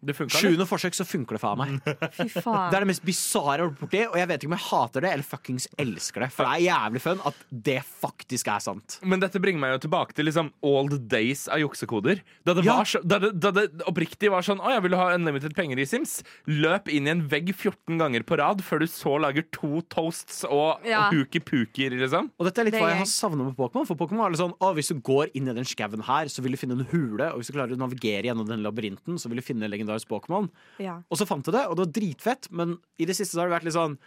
[SPEAKER 2] Det.
[SPEAKER 3] Sjuende forsøk, så funker det faen meg.
[SPEAKER 4] Fy faen.
[SPEAKER 3] Det er det mest bisarre jeg har vært borti, og jeg vet ikke om jeg hater det eller fuckings elsker det. For det er jævlig fun at det faktisk er sant.
[SPEAKER 2] Men dette bringer meg jo tilbake til liksom old days av juksekoder. Da det,
[SPEAKER 3] Ja.
[SPEAKER 2] var så, da det, da det oppriktig var sånn Å, jeg vil ha unlimited penger i Sims. Løp inn i en vegg 14 ganger på rad før du så lager to toasts og,
[SPEAKER 4] Ja.
[SPEAKER 2] og hooky-pooker, liksom.
[SPEAKER 3] Og dette er litt
[SPEAKER 4] Det er
[SPEAKER 3] hva jeg har savnet med Pokémon. For Pokémon er litt sånn, å, Hvis du går inn i den skauen her, så vil du finne en hule. Og hvis du klarer å navigere gjennom den labyrinten, så vil du finne en legendarisk Pokémon.
[SPEAKER 4] Ja.
[SPEAKER 3] Og så fant jeg det, og det var dritfett, men i det siste så har det vært litt sånn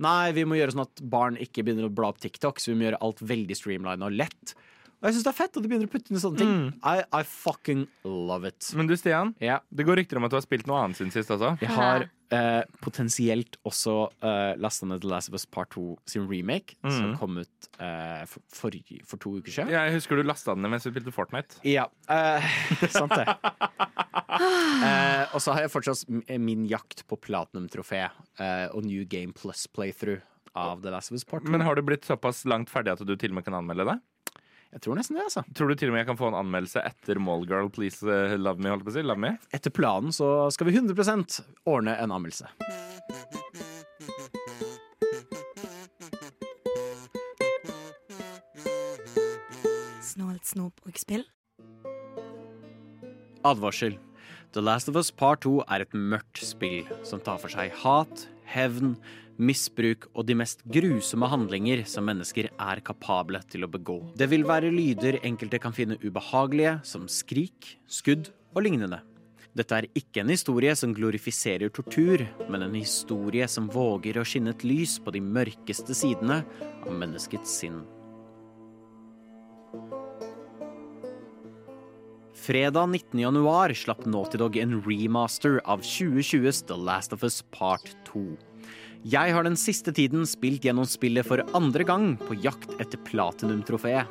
[SPEAKER 3] Nei, vi må gjøre sånn at barn ikke begynner å bla opp TikTok, så vi må gjøre alt veldig streamlined og lett. Og jeg syns det er fett at de begynner å putte inn sånne ting. I, I fucking love it.
[SPEAKER 2] Men du, Stian,
[SPEAKER 3] Ja.
[SPEAKER 2] det går rykter om at du har spilt noe annet siden sist også.
[SPEAKER 3] Jeg har eh, potensielt også eh, lasta ned The Last of Us Part 2 sin remake, som kom ut eh, for, for to uker siden.
[SPEAKER 2] Jeg husker du lasta den ned mens du spilte Fortnite.
[SPEAKER 3] Ja, eh, sant det. Eh, og så har jeg fortsatt min jakt på platinum-trofé eh, og New Game Plus playthrough av The Last of Us Part 2.
[SPEAKER 2] Men har du blitt såpass langt ferdig at du til og med kan anmelde det?
[SPEAKER 3] Jeg tror nesten det, altså.
[SPEAKER 2] Tror du til og med jeg kan få en anmeldelse etter Mallgirl Please uh, Love Me? holdt på å si? Love me?
[SPEAKER 3] Etter planen så skal vi 100% ordne en anmeldelse.
[SPEAKER 6] Snålt snop og spill.
[SPEAKER 3] Advarsel. The Last of Us Part 2 er et mørkt spill som tar for seg hat, hevn, misbruk og de mest grusomme handlinger som mennesker er kapable til å begå. Det vil være lyder enkelte kan finne ubehagelige, som skrik, skudd og lignende. Dette er ikke en historie som glorifiserer tortur, men en historie som våger å skinne et lys på de mørkeste sidene av menneskets sinn. Fredag 19. januar slapp Naughty Dog en remaster av 2020s The Last of Us Part 2. Jeg har den siste tiden spilt gjennom spillet for andre gang på jakt etter platinum-trofeet.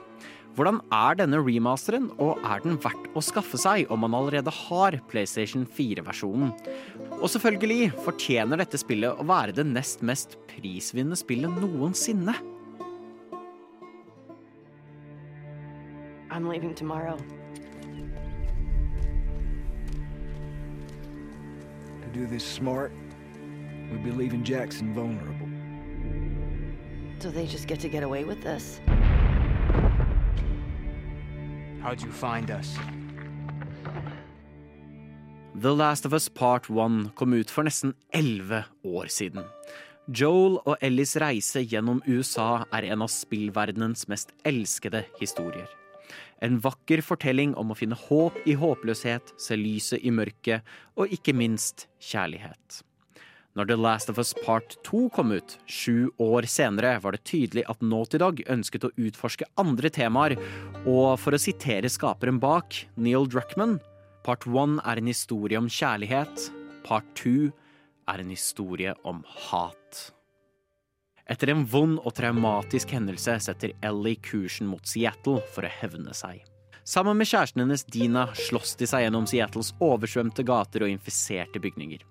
[SPEAKER 3] Hvordan er denne remasteren, og er den verdt å skaffe seg om man allerede har PlayStation 4-versjonen? Og selvfølgelig fortjener dette spillet å være det nest mest prisvinnende spillet noensinne.
[SPEAKER 8] I'm leaving tomorrow.
[SPEAKER 9] Do this smart, we'd be leaving Jackson vulnerable.
[SPEAKER 8] So they just get to get away with this?
[SPEAKER 9] How'd you find us?
[SPEAKER 3] The Last of Us Part 1 kom ut for nesten elleve år siden. Joel og Ellis reise gjennom USA er en av spillverdenens mest elskede historier. En vakker fortelling om å finne håp i håpløshet, se lyset i mørket og ikke minst kjærlighet. Når The Last of Us Part 2 kom ut, sju år senere, var det tydelig at Naughty Dog ønsket å utforske andre temaer, og for å sitere skaperen bak, Neil Druckmann, Part 1 er en historie om kjærlighet, Part 2 er en historie om hat. Etter en vond og traumatisk hendelse setter Ellie kursen mot Seattle for å hevne seg. Sammen med kjæresten hennes Dina slåss de seg gjennom Seattles oversvømte gater og infiserte bygninger.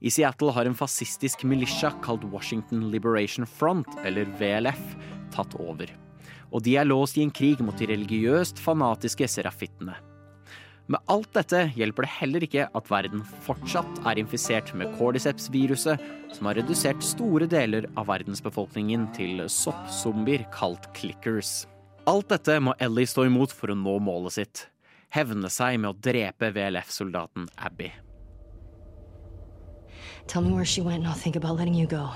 [SPEAKER 3] I Seattle har en fascistisk militia kalt Washington Liberation Front, eller VLF, tatt over. og de er låst i en krig mot de religiøst fanatiske serafittene. Med alt dette hjelper det heller ikke at verden fortsatt er infisert med cordyceps-viruset, som har redusert store deler av verdensbefolkningen til soppzombier kalt clickers. Alt dette må Ellie stå imot for å nå målet sitt. Hevne seg med å drepe VLF-soldaten Abby.
[SPEAKER 10] Tell me where she went and I'll think about letting you go.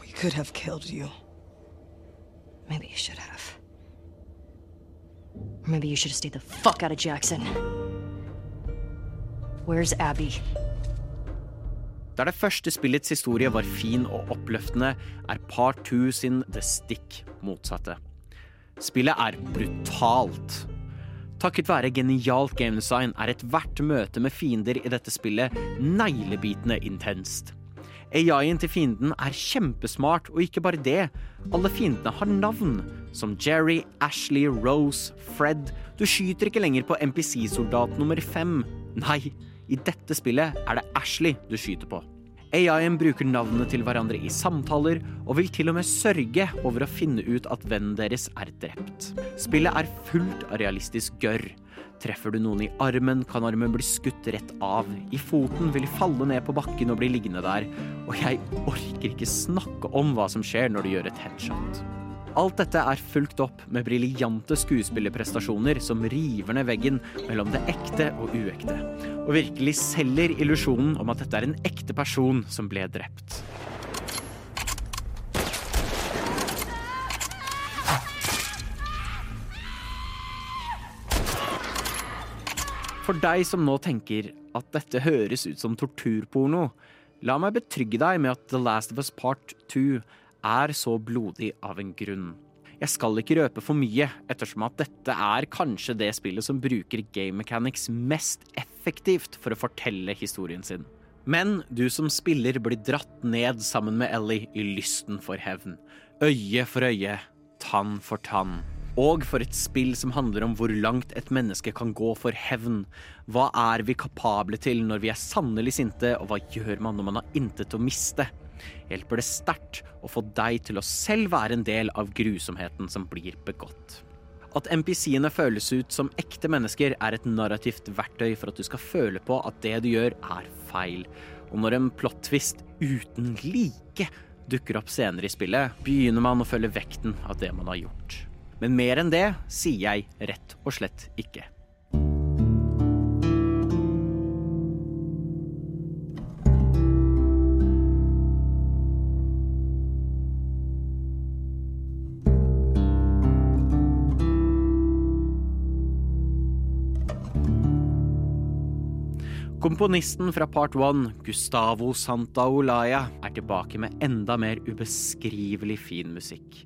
[SPEAKER 11] We could have killed you.
[SPEAKER 10] Maybe you should have. Maybe you should have stayed the fuck out of Jackson. Where's Abby?
[SPEAKER 3] Der det første spillets historie var fin og oppløftende, er Part 2 sin det stikk motsatte. Spillet er brutalt. Takket være genialt gamedesign er ethvert møte med fiender i dette spillet neglebitende intenst. AI-en til fienden er kjempesmart, og ikke bare det. Alle fiendene har navn, som Jerry, Ashley, Rose, Fred. Du skyter ikke lenger på MPC-soldat nummer fem. Nei, i dette spillet er det Ashley du skyter på. AI-en bruker navnene til hverandre i samtaler, og vil til og med sørge over å finne ut at vennen deres er drept. Spillet er fullt av realistisk gørr. Treffer du noen i armen, kan armen bli skutt rett av. I foten vil de falle ned på bakken og bli liggende der. Og jeg orker ikke snakke om hva som skjer når du gjør et headshot. Alt dette er fulgt opp med briljante skuespillerprestasjoner som river ned veggen mellom det ekte og uekte, og virkelig selger illusjonen om at dette er en ekte person som ble drept. For deg som nå tenker at dette høres ut som torturporno, la meg betrygge deg med at The Last of Us Part 2 er så blodig av en grunn. Jeg skal ikke røpe for mye, ettersom at dette er kanskje det spillet som bruker game mechanics mest effektivt for å fortelle historien sin. Men du som spiller blir dratt ned sammen med Ellie i lysten for hevn. Øye for øye, tann for tann. Og for et spill som handler om hvor langt et menneske kan gå for hevn. Hva er vi kapable til når vi er sannelig sinte, og hva gjør man når man har intet å miste? Hjelper det sterkt å få deg til å selv være en del av grusomheten som blir begått. At MPC-ene føles ut som ekte mennesker, er et narrativt verktøy for at du skal føle på at det du gjør, er feil. Og når en plot-twist uten like dukker opp senere i spillet, begynner man å føle vekten av det man har gjort. Men mer enn det sier jeg rett og slett ikke. Komponisten fra part one, Gustavo Santaolalla, er tilbake med enda mer ubeskrivelig fin musikk.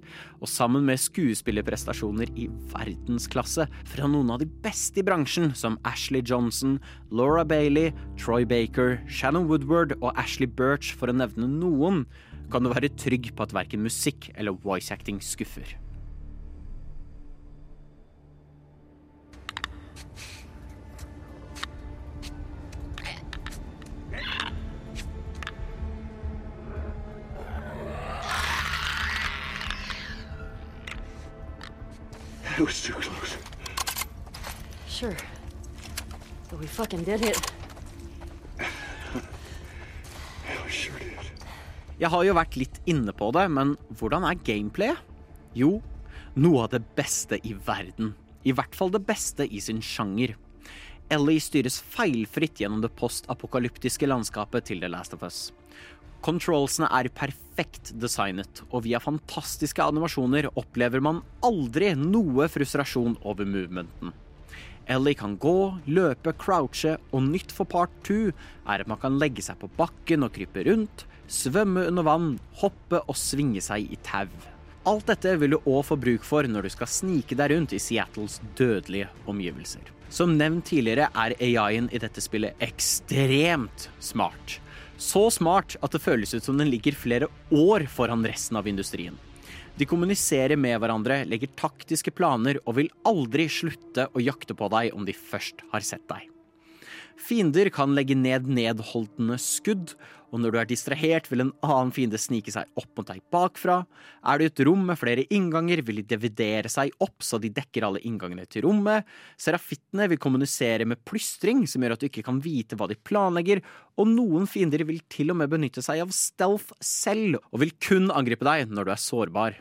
[SPEAKER 3] Og sammen med skuespillerprestasjoner i verdensklasse fra noen av de beste i bransjen, som Ashley Johnson, Laura Bailey, Troy Baker, Shannon Woodward og Ashley Birch, for å nevne noen, kan du være trygg på at verken musikk eller voice acting skuffer.
[SPEAKER 11] It was too close.
[SPEAKER 10] Sure. But we fucking did it.
[SPEAKER 11] Yeah, we sure did.
[SPEAKER 3] Jeg har jo vært litt inne på det, men hvordan er gameplayet? Jo, noe av det beste i verden. I hvert fall det beste i sin sjanger. Ellie styres feilfritt gjennom det postapokalyptiske landskapet til The Last of Us. Controlsene er perfekt designet, og via fantastiske animasjoner opplever man aldri noe frustrasjon over movementen. Ellie kan gå, løpe, crouche, og nytt for part 2 er at man kan legge seg på bakken og krype rundt, svømme under vann, hoppe og svinge seg i tau. Alt dette vil du òg få bruk for når du skal snike deg rundt i Seattles dødelige omgivelser. Som nevnt tidligere er AI-en i dette spillet ekstremt smart. Så smart at det føles ut som den ligger flere år foran resten av industrien. De kommuniserer med hverandre, legger taktiske planer og vil aldri slutte å jakte på deg om de først har sett deg. Fiender kan legge ned nedholdende skudd, og når du er distrahert, vil en annen fiende snike seg opp mot deg bakfra. Er du i et rom med flere innganger, vil de dividere seg opp så de dekker alle inngangene til rommet. Serafittene vil kommunisere med plystring, som gjør at du ikke kan vite hva de planlegger, og noen fiender vil til og med benytte seg av stealth selv, og vil kun angripe deg når du er sårbar.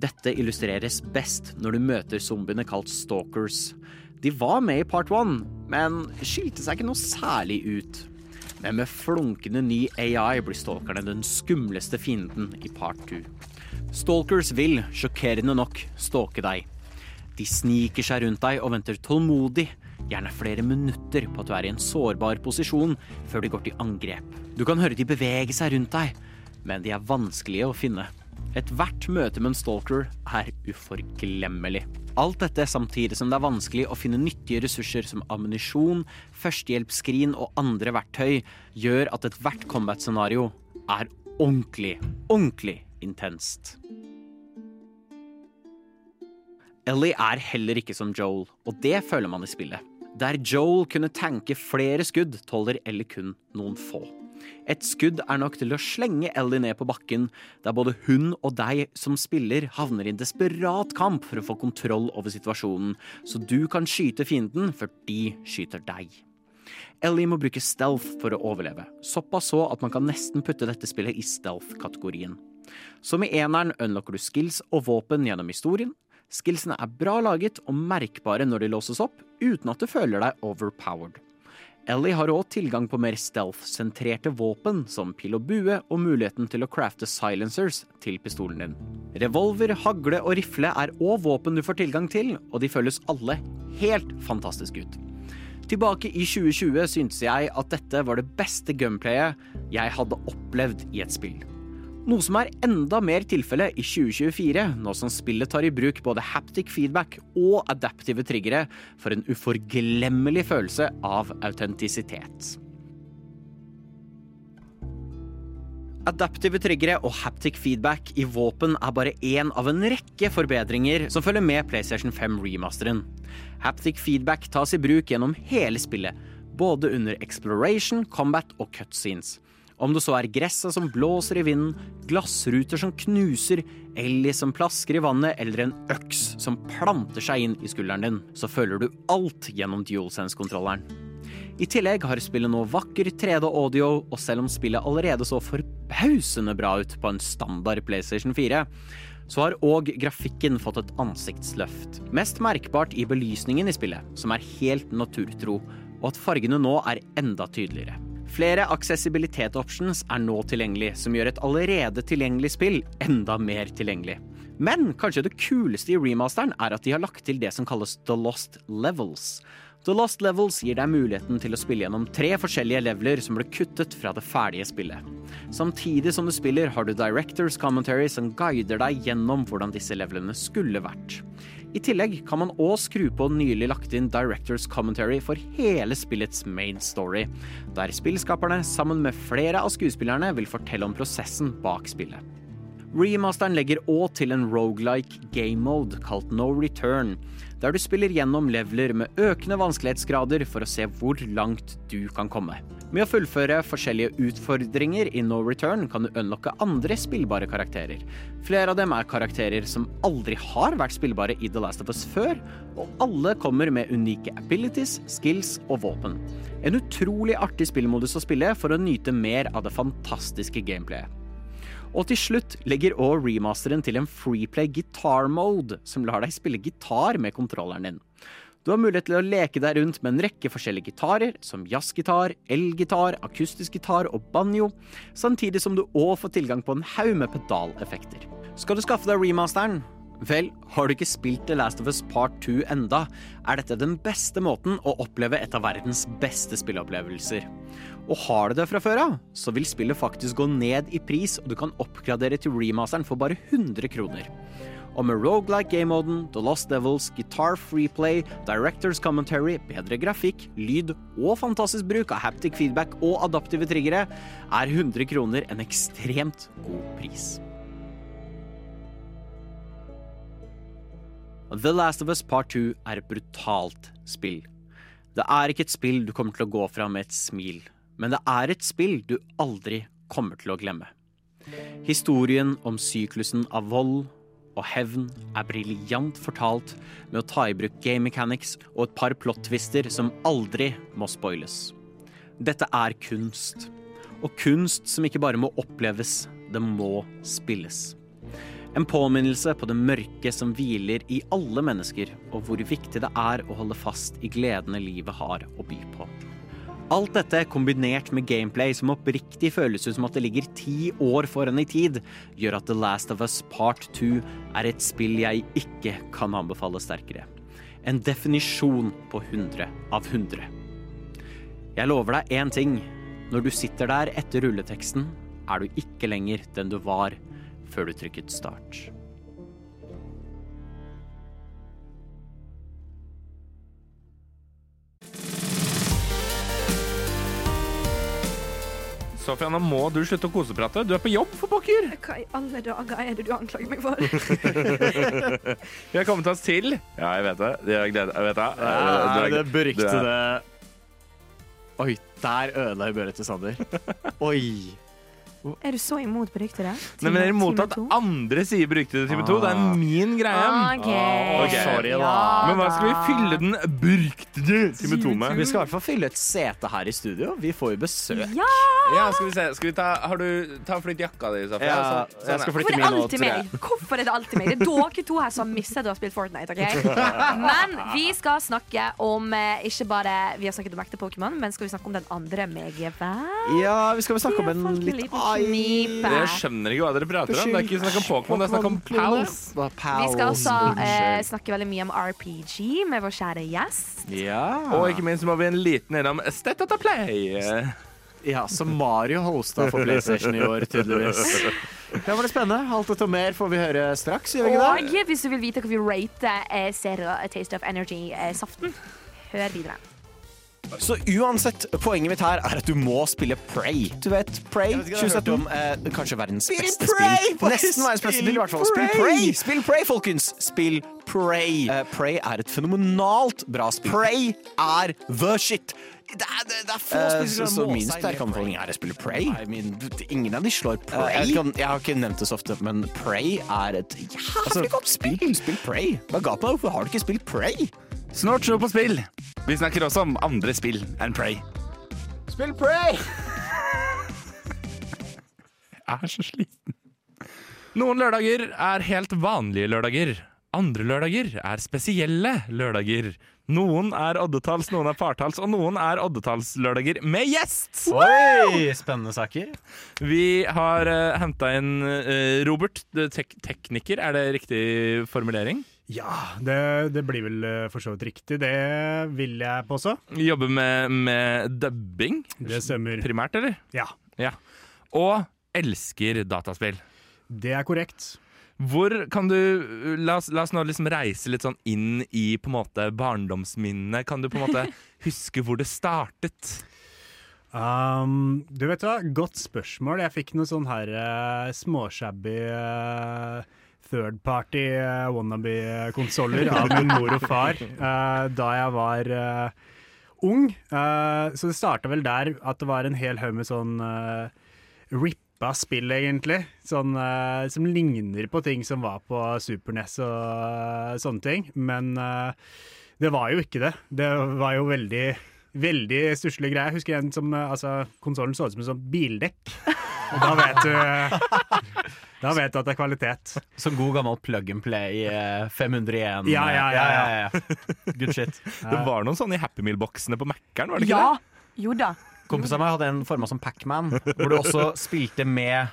[SPEAKER 3] Dette illustreres best når du møter zombiene kalt stalkers. De var med i part one, men skilte seg ikke noe særlig ut. Men med flunkende ny AI blir stalkerne den skumleste fienden i part two. Stalkers vil, sjokkerende nok, stalke deg. De sniker seg rundt deg og venter tålmodig, gjerne flere minutter på at du er i en sårbar posisjon før de går til angrep. Du kan høre de bevege seg rundt deg, men de er vanskelige å finne. Ethvert møte med en stalker er uforglemmelig. Alt dette samtidig som det er vanskelig å finne nyttige ressurser som ammunisjon, førstehjelpsskrin og andre verktøy, gjør at ethvert combat-scenario er ordentlig, ordentlig intenst. Ellie er heller ikke som Joel, og det føler man i spillet. Der Joel kunne tanke flere skudd, tåler Ellie kun noen få. Et skudd er nok til å slenge Ellie ned på bakken, der både hun og deg som spiller havner i en desperat kamp for å få kontroll over situasjonen, så du kan skyte fienden før de skyter deg. Ellie må bruke stealth for å overleve, såpass så at man kan nesten putte dette spillet i stealth-kategorien. Som i eneren unlocker du skills og våpen gjennom historien. Skillsene er bra laget og merkbare når de låses opp, uten at du føler deg overpowered. Ellie har òg tilgang på mer stealth-sentrerte våpen, som pil og bue, og muligheten til å crafte silencers til pistolen din. Revolver, hagle og rifle er òg våpen du får tilgang til, og de føles alle helt fantastiske ut. Tilbake i 2020 syntes jeg at dette var det beste gunplayet jeg hadde opplevd i et spill. Noe som er enda mer tilfelle i 2024, nå som spillet tar i bruk både haptic feedback og adaptive triggere for en uforglemmelig følelse av autentisitet. Adaptive triggere og haptic feedback i våpen er bare én av en rekke forbedringer som følger med PlayStation 5 remasteren. Haptic feedback tas i bruk gjennom hele spillet, både under exploration, combat og cutscenes. Om det så er gresset som blåser i vinden, glassruter som knuser, Ellie som plasker i vannet eller en øks som planter seg inn i skulderen din, så føler du alt gjennom DualSense-kontrolleren. I tillegg har spillet nå vakker 3D-audio, og selv om spillet allerede så forbausende bra ut på en standard PlayStation 4, så har òg grafikken fått et ansiktsløft. Mest merkbart i belysningen i spillet, som er helt naturtro, og at fargene nå er enda tydeligere. Flere aksessibilitet-options er nå tilgjengelig, som gjør et allerede tilgjengelig spill enda mer tilgjengelig. Men kanskje det kuleste i remasteren er at de har lagt til det som kalles The Lost Levels. The Lost Levels gir deg muligheten til å spille gjennom tre forskjellige leveler som ble kuttet fra det ferdige spillet. Samtidig som du spiller, har du Directors Commentary som guider deg gjennom hvordan disse levelene skulle vært. I tillegg kan man òg skru på nylig lagt inn Directors Commentary for hele spillets main story, der spillskaperne sammen med flere av skuespillerne vil fortelle om prosessen bak spillet. Remasteren legger òg til en rogelike game mode kalt No Return, der du spiller gjennom leveler med økende vanskelighetsgrader for å se hvor langt du kan komme. Med å fullføre forskjellige utfordringer i No Return kan du unlocke andre spillbare karakterer. Flere av dem er karakterer som aldri har vært spillbare i The Last of Us før, og alle kommer med unike abilities, skills og våpen. En utrolig artig spillmodus å spille for å nyte mer av det fantastiske gameplayet. Og til slutt legger òg remasteren til en freeplay guitar mode, som lar deg spille gitar med kontrolleren din. Du har mulighet til å leke deg rundt med en rekke forskjellige gitarer, som jazzgitar, elgitar, akustisk gitar og banjo, samtidig som du òg får tilgang på en haug med pedaleffekter. Skal du skaffe deg remasteren? Vel, har du ikke spilt The Last of Us Part 2 enda, er dette den beste måten å oppleve et av verdens beste spilleopplevelser. Og har du det fra før av, så vil spillet faktisk gå ned i pris, og du kan oppgradere til remasteren for bare 100 kroner. Og med roguelike game-moden, The Lost Devils, guitar free play, Directors Commentary, bedre grafikk, lyd og fantastisk bruk av haptic feedback og adaptive triggere, er 100 kroner en ekstremt god pris. The Last of Us Part 2 er et brutalt spill. Det er ikke et spill du kommer til å gå fra med et smil, men det er et spill du aldri kommer til å glemme. Historien om syklusen av vold og hevn er briljant fortalt med å ta i bruk game mechanics og et par plot-twister som aldri må spoiles. Dette er kunst, og kunst som ikke bare må oppleves, det må spilles. En påminnelse på det mørke som hviler i alle mennesker, og hvor viktig det er å holde fast i gledene livet har å by på. Alt dette kombinert med gameplay som oppriktig føles ut som at det ligger ti år foran i tid, gjør at The Last of Us Part 2 er et spill jeg ikke kan anbefale sterkere. En definisjon på 100 av 100. Jeg lover deg én ting. Når du sitter der etter rulleteksten, er du ikke lenger den du var før du trykket start.
[SPEAKER 2] Sofia, nå må du slutte å koseprate. Du er på jobb, for pokker!
[SPEAKER 5] Hva i alle dager er det du anklager meg for?
[SPEAKER 2] Vi har kommet oss til Ja, jeg vet det. Jeg, gleder, jeg vet det.
[SPEAKER 3] Er
[SPEAKER 2] er-
[SPEAKER 3] det beryktede
[SPEAKER 2] er-
[SPEAKER 3] Oi, der ødela jeg børet til Sander. Oi.
[SPEAKER 4] Er du så imot beryktede?
[SPEAKER 2] Nei, men jeg er imot at andre sier beryktede time to. Det er
[SPEAKER 3] Ah.
[SPEAKER 2] min greie.
[SPEAKER 4] Okay.
[SPEAKER 2] Okay.
[SPEAKER 3] sorry, da.
[SPEAKER 2] Men hva skal vi fylle den beryktede time to med?
[SPEAKER 3] Vi skal i hvert fall fylle et sete her i studio. Vi får jo besøk.
[SPEAKER 4] Ja!
[SPEAKER 2] Ja, skal vi se. Skal vi ta, har du, ta og flytt jakka di, Sofia.
[SPEAKER 3] Ja,
[SPEAKER 2] Sånn- sånn,
[SPEAKER 3] jeg skal flytte
[SPEAKER 4] Hvorfor er
[SPEAKER 3] min
[SPEAKER 4] det
[SPEAKER 3] nå, tror jeg.
[SPEAKER 4] Hvorfor er det alltid meg? Det er dere to her som har mistet å har spilt Fortnite. ok? Men vi skal snakke om eh, ikke bare Vi har snakket om ekte Pokémon, men skal vi snakke om den andre megevær?
[SPEAKER 3] Ja, vi skal vel snakke om en litt
[SPEAKER 4] liten
[SPEAKER 3] Ai.
[SPEAKER 4] knipe.
[SPEAKER 2] Jeg skjønner ikke hva dere prater om. Det er ikke snakk om Pokémon, det er snakk om pals.
[SPEAKER 4] Vi skal også eh, snakke veldig mye om RPG med vår kjære gjest.
[SPEAKER 3] Ja.
[SPEAKER 2] Og ikke minst må vi en liten innom State of Play.
[SPEAKER 3] ja, som Mario hosta for PlayStation i år, tydeligvis. Det var det spennende. Alt dette og mer får vi høre straks, gjør vi ikke det?
[SPEAKER 4] Og hvis du vil vite hva vi rater eh, Taste of Energy-saften, hør videre.
[SPEAKER 3] Så uansett, poenget mitt her er at du må spille Prey. Du vet, Prey 2017. Om, eh, kanskje verdens beste spill. Nesten verdens beste spill, i hvert fall. Spill Prey! Spill Prey, folkens! Spill Prey. Uh, Prey er et fenomenalt bra spill. Prey er the shit. Det er, det, det er få
[SPEAKER 12] uh,
[SPEAKER 3] spillere
[SPEAKER 12] så-
[SPEAKER 3] som
[SPEAKER 12] så
[SPEAKER 3] må
[SPEAKER 12] min sterke anbefaling er å spille Prey?
[SPEAKER 3] I mean, ingen av de slår Prey.
[SPEAKER 12] Uh, jeg, kan, jeg har ikke nevnt det så ofte, men Prey er et jævlig godt spill. Spill Prey. Hva ga på deg? Hvorfor har du ikke spilt Prey?
[SPEAKER 2] Snart show på spill. Vi snakker også om andre spill enn Prey.
[SPEAKER 3] Spill Prey!
[SPEAKER 2] Jeg er så sliten. Noen lørdager er helt vanlige lørdager. Andre lørdager er spesielle lørdager. Noen er oddetalls, noen er partalls, og noen er oddetallslørdager med gjest!
[SPEAKER 3] Oi, spennende saker.
[SPEAKER 2] Vi har uh, henta inn uh, Robert, tek tekniker. Er det riktig formulering?
[SPEAKER 13] Ja, det, det blir vel eh, for så vidt riktig. Det vil jeg påstå.
[SPEAKER 2] Jobber med, med dubbing?
[SPEAKER 13] Det stemmer.
[SPEAKER 2] Primært, eller?
[SPEAKER 13] Ja.
[SPEAKER 2] ja. Og elsker dataspill.
[SPEAKER 13] Det er korrekt.
[SPEAKER 2] Hvor kan du La oss, la oss nå liksom reise litt sånn inn i på en måte barndomsminnene. Kan du på en måte huske hvor det startet?
[SPEAKER 13] Um, du vet hva, godt spørsmål. Jeg fikk noe sånn her uh, småshabby uh, third party uh, wannabe-konsoller av min mor og far uh, da jeg var uh, ung. Så det starta vel der at det var en hel haug med sånn uh, rippa spill, egentlig. Sånn, uh, som ligner på ting som var på Super NES og uh, sånne ting. Men uh, det var jo ikke det. Det var jo veldig Veldig stusslig greie. Jeg husker en som uh, altså, Konsollen så ut som et sånn bildekk. Og da vet du Da vet du at det er kvalitet.
[SPEAKER 3] Som god gammel plug and play eh, 501.
[SPEAKER 13] Ja, ja, ja, ja.
[SPEAKER 3] Good shit.
[SPEAKER 2] Det var noen sånne i Happy Meal-boksene på Mækkern, var det ikke
[SPEAKER 4] Ja!
[SPEAKER 2] det?
[SPEAKER 4] Jo da.
[SPEAKER 3] Kompisen av meg hadde en forma som Pac-Man, hvor du også spilte med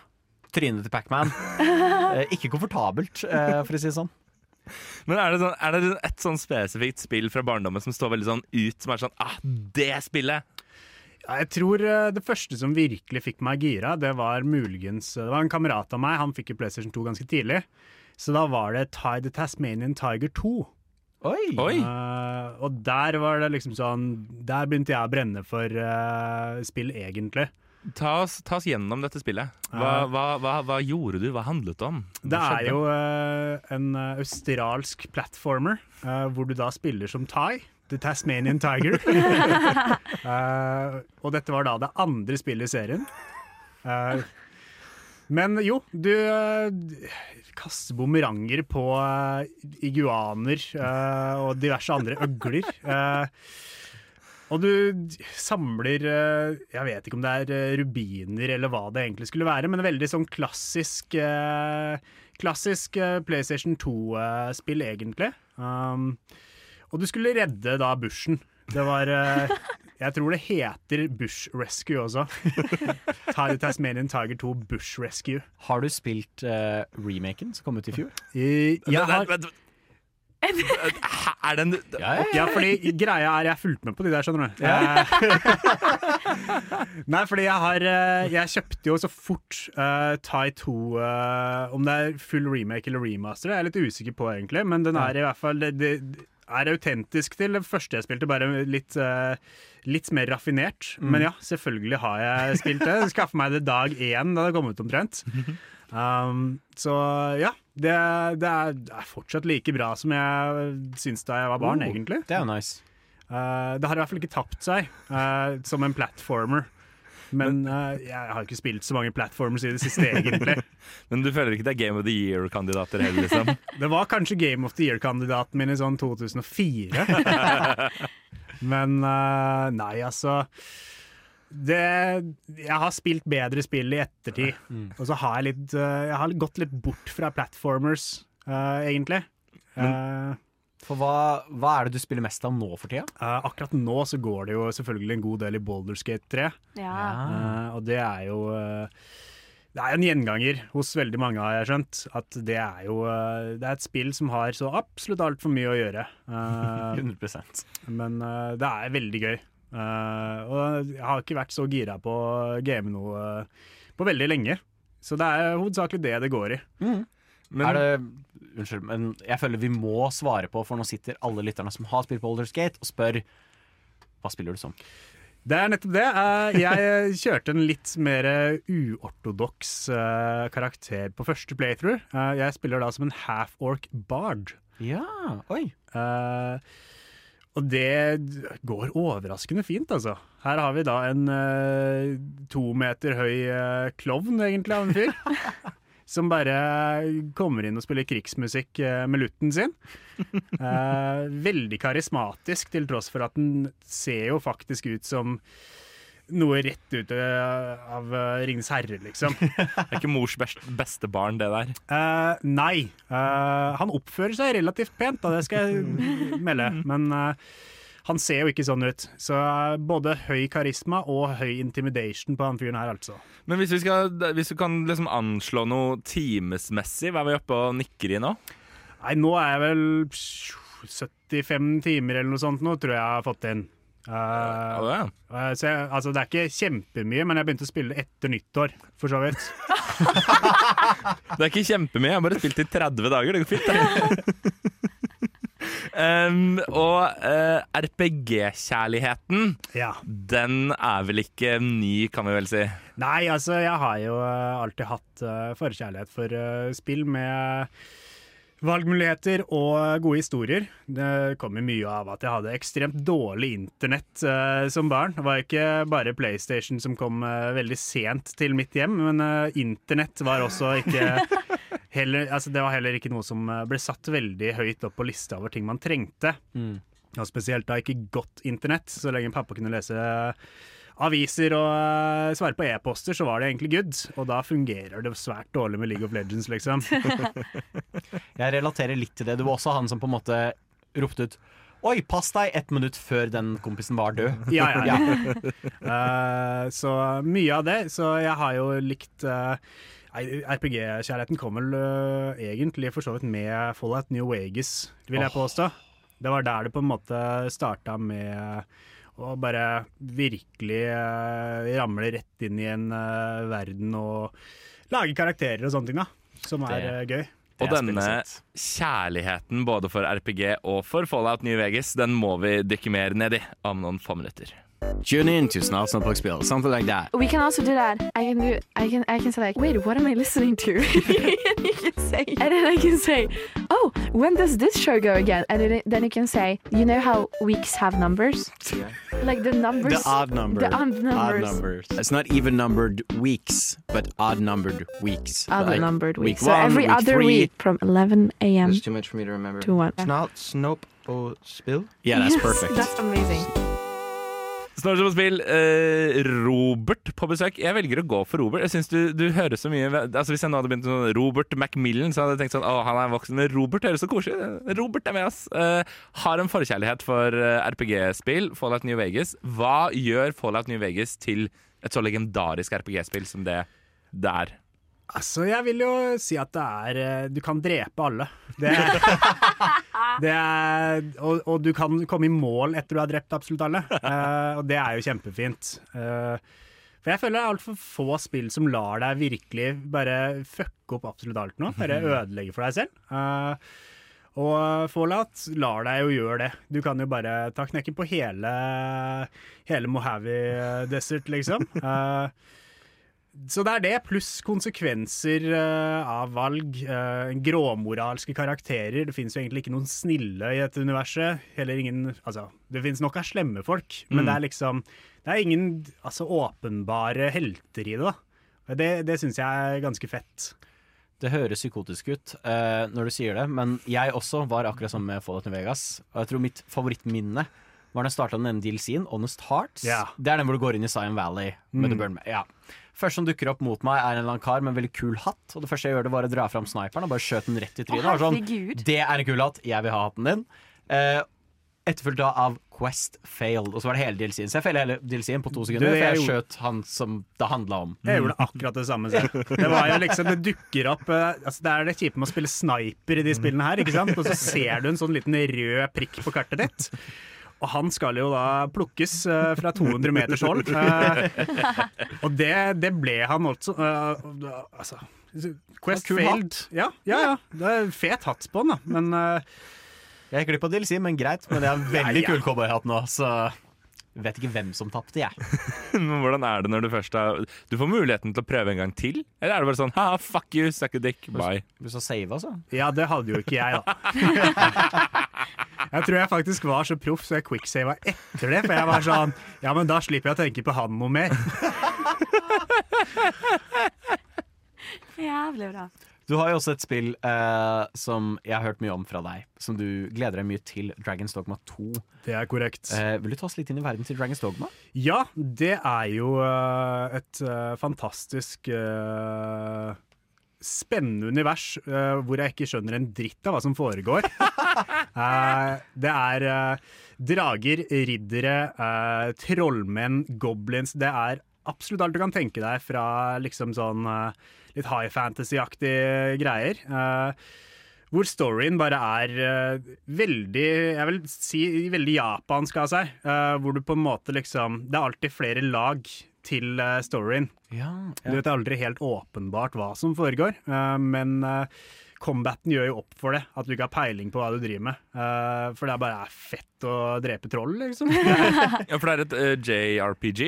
[SPEAKER 3] trynet til Pac-Man. Eh, ikke komfortabelt, eh, for å si det sånn.
[SPEAKER 2] Men er det, sånn, er det et sånn spesifikt spill fra barndommen som står veldig sånn ut, som er sånn ah, det spillet!
[SPEAKER 13] Ja, jeg tror uh, det første som virkelig fikk meg gira, det var muligens Det var en kamerat av meg, han fikk jo PlayStation 2 ganske tidlig. Så da var det Tide the Tasmanian Tiger 2.
[SPEAKER 3] Oi!
[SPEAKER 2] Oi.
[SPEAKER 13] Uh, og der var det liksom sånn Der begynte jeg å brenne for uh, spill, egentlig.
[SPEAKER 2] Ta oss, ta oss gjennom dette spillet. Hva, hva, hva, hva gjorde du? Hva handlet det om? Hva
[SPEAKER 13] Det er jo uh, en eh, australsk platformer, uh, hvor du da spiller som Thai. The Tasmanian Tiger. uh, og dette var da det andre spillet i serien. Eh, men jo, du kaster bumeranger på iguaner eh, og diverse andre øgler. Eh, og du samler eh, Jeg vet ikke om det er eh, rubiner eller hva det egentlig skulle være, men veldig sånn klassisk eh, Klassisk PlayStation 2-spill, egentlig. Um, og du skulle redde da bushen. Det var Jeg tror det heter Bush Rescue også. Tasmanian Tiger 2 Bush Rescue.
[SPEAKER 3] Har du spilt uh, remaken som kom ut i fjor?
[SPEAKER 13] I, jeg har,
[SPEAKER 2] Er den en
[SPEAKER 13] ja, fordi greia er Jeg fulgte med på de der, skjønner du. Eh, Nei, fordi jeg har eh, Jeg kjøpte jo så fort uh, Tai 2 uh, Om det er full remake eller remaster, det er jeg litt usikker på, egentlig. Men den er i hvert fall det, det er autentisk til det første jeg spilte, bare litt, uh, litt mer raffinert.
[SPEAKER 3] Mm.
[SPEAKER 13] Men ja, selvfølgelig har jeg spilt det. Skaffa meg det dag én da det kom ut, omtrent. Um, så ja, det, det, er, det er fortsatt like bra som jeg syns da jeg var barn,
[SPEAKER 3] Oh,
[SPEAKER 13] egentlig.
[SPEAKER 3] Det er nice.
[SPEAKER 13] Uh, det har i hvert fall ikke tapt seg uh, som en platformer. Men uh, jeg har ikke spilt så mange platformers i det siste, egentlig.
[SPEAKER 2] Men du føler ikke det er Game of the Year-kandidater heller, liksom?
[SPEAKER 13] Det var kanskje Game of the Year-kandidaten min i sånn 2004. Men nei, altså det, Jeg har spilt bedre spill i ettertid. Og så har jeg litt uh, Jeg har gått litt bort fra platformers, uh, egentlig. Uh,
[SPEAKER 3] For hva, hva er det du spiller mest av nå for tida?
[SPEAKER 13] Uh, akkurat nå så går det jo selvfølgelig en god del i Boulderskate 3.
[SPEAKER 4] Ja.
[SPEAKER 13] Uh, og det er jo uh, Det er en gjenganger hos veldig mange, har jeg skjønt. At det er jo uh, Det er et spill som har så absolutt altfor mye å gjøre. Uh,
[SPEAKER 3] 100%
[SPEAKER 13] men uh, det er veldig gøy. Uh, og jeg har ikke vært så gira på å game noe uh, på veldig lenge. Så det er hovedsakelig det det går i.
[SPEAKER 2] Men-
[SPEAKER 3] er det Unnskyld, men jeg føler vi må svare på, for nå sitter alle lytterne som har spilt Boulder Skate, og spør hva spiller du som?
[SPEAKER 13] Det er nettopp det. Eh, Jeg kjørte en litt mer uortodoks eh, karakter på første playthrough. Jeg spiller da som en half-orc bard.
[SPEAKER 3] Ja, oi.
[SPEAKER 13] Eh, og det går overraskende fint, altså. Her har vi da en uh, to meter høy uh, klovn, egentlig, av en fyr. Som bare kommer inn og spiller krigsmusikk uh, med lutten sin. Veldig karismatisk, til tross for at den ser jo faktisk ut som noe rett ut eh, av uh, Ringenes herre, liksom.
[SPEAKER 2] Det er ikke mors beste barn, det der.
[SPEAKER 13] Uh, nei. Uh, han oppfører seg relativt pent, da, det skal jeg melde. Men uh, han ser jo ikke sånn ut. Så eh, både høy karisma og høy intimidation på han fyren her, altså.
[SPEAKER 2] Men hvis, vi skal, hvis du kan liksom anslå noe timesmessig, hva er vi oppe og nikker i nå?
[SPEAKER 13] Nei, nå er jeg vel 75 timer eller noe sånt nå, tror jeg jeg har fått inn. Eh,
[SPEAKER 2] ja.
[SPEAKER 13] uh, så jeg, altså, det er ikke kjempemye, men jeg begynte å spille etter nyttår, for så vidt.
[SPEAKER 2] Det er ikke kjempemye, jeg har bare spilt i 30 dager. Det går fint, det. Um, og uh, RPG-kjærligheten,
[SPEAKER 13] Ja.
[SPEAKER 2] den er vel ikke ny, kan vi vel si.
[SPEAKER 13] Nei, altså, jeg har jo eh, alltid hatt uh, forkjærlighet for eh, spill med valgmuligheter og gode historier. Det kommer mye av at jeg hadde ekstremt dårlig internett uh, som barn. Det var ikke bare PlayStation som kom uh, veldig sent til mitt hjem, men uh, internett var også ikke heller, altså Det var heller ikke noe som ble satt veldig høyt opp på lista over ting man trengte. Og spesielt da ikke godt internett. Så lenge pappa kunne lese aviser og eh, svare på e-poster, så var det egentlig good. Og da fungerer det svært dårlig med League of Legends, liksom.
[SPEAKER 3] Jeg relaterer litt til det. Du var også han som på en måte ropte ut Oi, pass deg ett minutt før den kompisen var død.
[SPEAKER 13] Ja, ja, ja. uh, så mye av det. Så jeg har jo likt uh, RPG-kjærligheten kom vel uh, egentlig for så vidt med Fallout New Vegas, vil jeg
[SPEAKER 3] påstå.
[SPEAKER 13] påstå. Det var der det på en måte starta med å bare virkelig eh, ramle rett inn i en eh, verden og lage karakterer og sånne ting, da. Som er
[SPEAKER 3] Det-
[SPEAKER 13] eh, gøy.
[SPEAKER 2] Og
[SPEAKER 3] er
[SPEAKER 2] denne kjærligheten både for RPG og for Fallout New Vegas, den må vi dykke mer ned i om noen få minutter.
[SPEAKER 3] Tune in to Snart Snapp og Spill, something like that.
[SPEAKER 4] We can also do that. I can do. I can. I can say like, wait, what am I listening to? and you can say, and then I can say, oh, when does this show go again? And then, then you can say, you know how weeks have numbers, Yeah. like the numbers.
[SPEAKER 3] The odd number.
[SPEAKER 4] The odd numbers.
[SPEAKER 3] Odd numbers. It's not even numbered weeks, but odd numbered weeks.
[SPEAKER 4] Odd
[SPEAKER 3] right?
[SPEAKER 4] numbered
[SPEAKER 3] Week
[SPEAKER 4] weeks. so
[SPEAKER 3] one,
[SPEAKER 4] every
[SPEAKER 3] week
[SPEAKER 4] other
[SPEAKER 3] three.
[SPEAKER 4] week from 11 a.m.
[SPEAKER 14] There's too much for me to remember.
[SPEAKER 4] to 1.
[SPEAKER 14] Snart, snopp og spill.
[SPEAKER 3] Yeah, that's
[SPEAKER 4] Yes,
[SPEAKER 3] perfect.
[SPEAKER 4] That's amazing.
[SPEAKER 2] Snart som spill, eh, Robert på besøk. Jeg velger å gå for Robert. Jeg synes du, du hører så mye Altså Hvis jeg nå hadde begynt med Robert Macmillan, så hadde jeg tenkt sånn Å, han er voksen. Men Robert høres så koselig Robert er med oss. Eh, har en forkjærlighet for eh, RPG-spill, Fallout New Vegas. Hva gjør Fallout New Vegas til et så legendarisk RPG-spill som det det er?
[SPEAKER 13] Altså, jeg vil jo si at det er eh, Du kan drepe alle. Det er, det er og, og du kan komme i mål etter du har drept absolutt alle. Uh, og det er jo kjempefint. Uh, for jeg føler det er altfor få spill som lar deg virkelig bare fucke opp absolutt alt nå. Bare ødelegge for deg selv. Uh, og Fallout lar deg jo gjøre det. Du kan jo bare ta knekken på hele, hele Mojave Desert, liksom. Eh, så det er det, pluss konsekvenser eh, av valg. eh, gråmoralske karakterer. Det fins jo egentlig ikke noen snille i dette universet. Heller ingen Altså, det fins nok av slemme folk, men
[SPEAKER 2] Mm.
[SPEAKER 13] det er liksom Det er ingen altså, åpenbare helter i det, da. Det, det syns jeg er ganske fett.
[SPEAKER 3] Det høres psykotisk ut uh, når du sier det, men jeg også var akkurat som med Fallout New Vegas. Og jeg tror mitt favorittminne var da jeg starta den DLC-en, Honest Hearts.
[SPEAKER 13] Yeah.
[SPEAKER 3] Det er den hvor du går inn i Zion Valley med
[SPEAKER 13] Mm.
[SPEAKER 3] The Burn. Ja. Først som dukker opp mot meg, er en eller annen kar med en veldig kul hatt. Og det første jeg gjør, det var å dra fram sniperen og bare skjøt den rett i trynet.
[SPEAKER 4] Å,
[SPEAKER 3] sånn, det er en kul hatt, jeg vil ha hatten din. Eh, Etterfulgt av Quest Failed, og så var det hele DLC-en. Så jeg feiler hele DLC-en på to sekunder,
[SPEAKER 13] Du,
[SPEAKER 3] for jeg
[SPEAKER 13] jeg
[SPEAKER 3] skjøt han som det handla om.
[SPEAKER 13] Jeg gjorde akkurat det samme. Det var jo liksom, det dukker opp eh, altså Det er det kjipe med å spille sniper i de spillene her, ikke sant? Og så ser du en sånn liten rød prikk på kartet ditt. Og han skal jo da plukkes uh, fra 200 meters hold. Uh, og det, det ble han også. Uh, altså Quest failed. Ja, ja, ja. Det er fet hatt på han, da. Men eh,
[SPEAKER 3] Jeg gikk glipp av DLC, men greit. Men det er veldig
[SPEAKER 13] Ja, ja.
[SPEAKER 3] kul cowboyhatt nå, så vet ikke hvem som tapte, jeg.
[SPEAKER 2] Men hvordan er det når du først har Du får muligheten til å prøve en gang til? Eller er det bare sånn ha, fuck you, suck a dick, bye?
[SPEAKER 3] Du sa save, altså?
[SPEAKER 13] ja, det hadde jo ikke jeg, da. Jeg tror jeg faktisk var så proff så jeg quicksava etter det. For jeg var sånn Ja, men da slipper jeg å tenke på han noe mer.
[SPEAKER 4] Jævlig bra.
[SPEAKER 3] Du har jo også et spill eh, som jeg har hørt mye om fra deg, som du gleder deg mye til, Dragons Dogma 2.
[SPEAKER 13] Det er korrekt.
[SPEAKER 3] Eh, vil du ta oss litt inn i verden til Dragons Dogma?
[SPEAKER 13] Ja, det er jo eh, et eh, fantastisk eh, spennende univers eh, hvor jeg ikke skjønner en dritt av hva som foregår. Eh, det er drager, riddere, trollmenn, goblins. Det er absolutt alt du kan tenke deg fra liksom sånn eh, litt high fantasy-aktige greier. Eh, hvor storyen bare er eh, veldig Jeg vil si veldig japansk av seg. eh, hvor du på en måte liksom Det er alltid flere lag til storyen.
[SPEAKER 3] Ja,
[SPEAKER 13] Du vet, Det er aldri helt åpenbart hva som foregår, men combaten gjør jo opp for det. At du ikke har peiling på hva du driver med. Uh, for det er bare er fett å drepe troll, liksom.
[SPEAKER 2] Ja, for det er et uh, JRPG.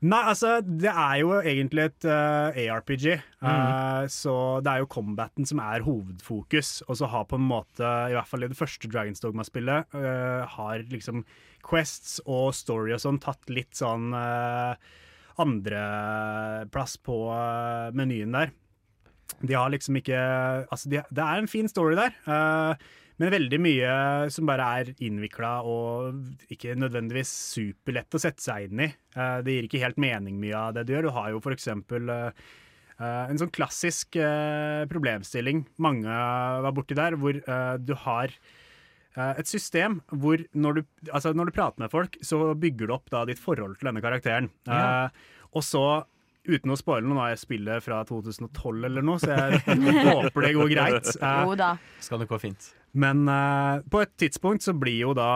[SPEAKER 13] Nei, altså, det er jo egentlig et uh, ARPG. eh, så det er jo combaten som er hovedfokus. Og så har på en måte, i hvert fall i det første Dragons Dogma-spillet, uh, har liksom quests og story og sånn tatt litt sånn uh, andreplass på eh, menyen der. De har liksom ikke Altså, de, det er en fin story der. eh, men veldig mye som bare er innvikla og ikke nødvendigvis superlett å sette seg inn i. Eh, det gir ikke helt mening mye av det du gjør. Du har jo eksempel eh, eh, en sånn klassisk problemstilling mange var borti der, hvor du har eh, et system hvor når du, altså når du prater med folk, så bygger du opp da ditt forhold til denne karakteren.
[SPEAKER 3] Ja.
[SPEAKER 13] Eh, og så Uten å spoile noe, nå er jeg spillet fra 2012 eller noe, så jeg håper det går greit.
[SPEAKER 4] Jo da.
[SPEAKER 3] Skal det gå fint?
[SPEAKER 13] Men uh, på et tidspunkt så blir jo da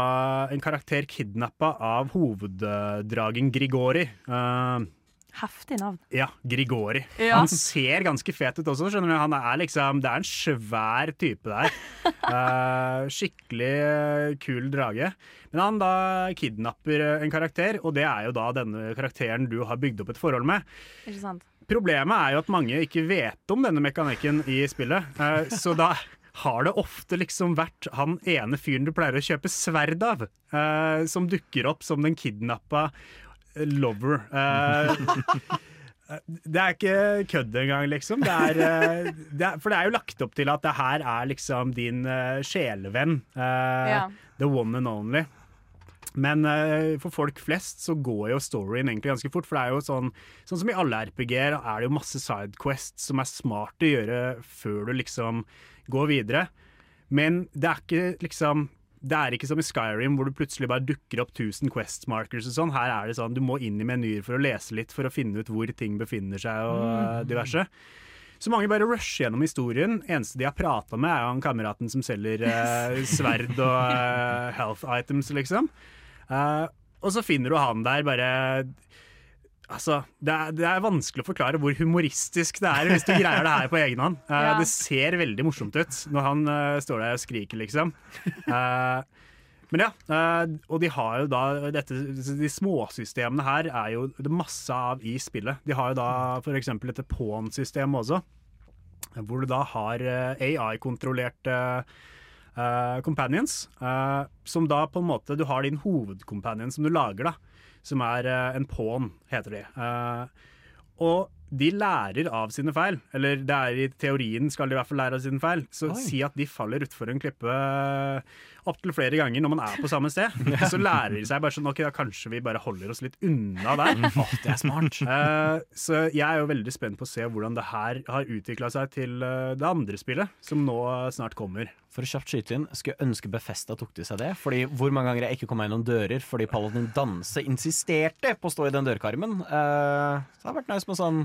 [SPEAKER 13] en karakter kidnappa av hoveddragen Grigori. Uh,
[SPEAKER 5] Heftig navn.
[SPEAKER 13] Ja, Grigori.
[SPEAKER 5] Ja.
[SPEAKER 13] Han ser ganske fet ut også, skjønner du. Han er liksom, det er en svær type der. Uh, skikkelig kul drage. Men han da kidnapper en karakter, og det er jo da denne karakteren du har bygd opp et forhold med.
[SPEAKER 4] Ikke sant?
[SPEAKER 13] Problemet er jo at mange ikke vet om denne mekanikken i spillet, Uh, så da har det ofte liksom vært han ene fyren du pleier å kjøpe sverd av, eh, som dukker opp som den kidnappa eh, lover. Eh, det er ikke kødd engang, liksom. Det er, eh, det er, for det er jo lagt opp til at det her er liksom din uh, sjelevenn. Uh,
[SPEAKER 4] Ja.
[SPEAKER 13] The one and only. Men uh, for folk flest så går jo storyen egentlig ganske fort. For det er jo sånn Sånn som i alle RPG-er er det jo masse sidequests som er smart å gjøre før du liksom går videre. Men det er ikke liksom det er ikke som i Skyrim, hvor du plutselig bare dukker opp 1000 quest markers og sånn. Her er det sånn, du må inn i menyer for å lese litt for å finne ut hvor ting befinner seg og eh, diverse. Så mange bare rusher gjennom historien. Eneste de har prata med, er han kameraten som selger eh, sverd og eh, health items, liksom. Eh, og så finner du han der bare Altså, det er, det er vanskelig å forklare hvor humoristisk det er hvis du greier det her på egen hånd. Uh,
[SPEAKER 4] Ja.
[SPEAKER 13] Det ser veldig morsomt ut når han uh, står der og skriker, liksom. Uh, men ja, og de har jo da dette, De småsystemene her er jo det masse av i spillet. De har jo da f.eks. dette pawn-systemet også, hvor du da har AI-kontrollerte companions, som da på en måte Du har din hovedcompanion som du lager, da som er eh, en pawn, heter de. Eh, og de lærer av sine feil, eller det er i teorien skal de i hvert fall lære av sine feil. Så
[SPEAKER 3] Oi.
[SPEAKER 13] si at de faller utfor en klippe opptil flere ganger når man er på samme sted. Så lærer de seg bare sånn OK, da kanskje vi bare holder oss litt unna der.
[SPEAKER 3] oh, det er smart.
[SPEAKER 13] Eh, så jeg er jo veldig spent på å se hvordan det her har utvikla seg til eh, det andre spillet, som nå snart kommer.
[SPEAKER 3] For å kjapt skyte inn, skulle jeg ønske Befesta tok til seg det. Fordi hvor mange ganger jeg ikke kom meg gjennom dører fordi Paladin Danse insisterte på å stå i den dørkarmen. Eh, så det har vært nice med sånn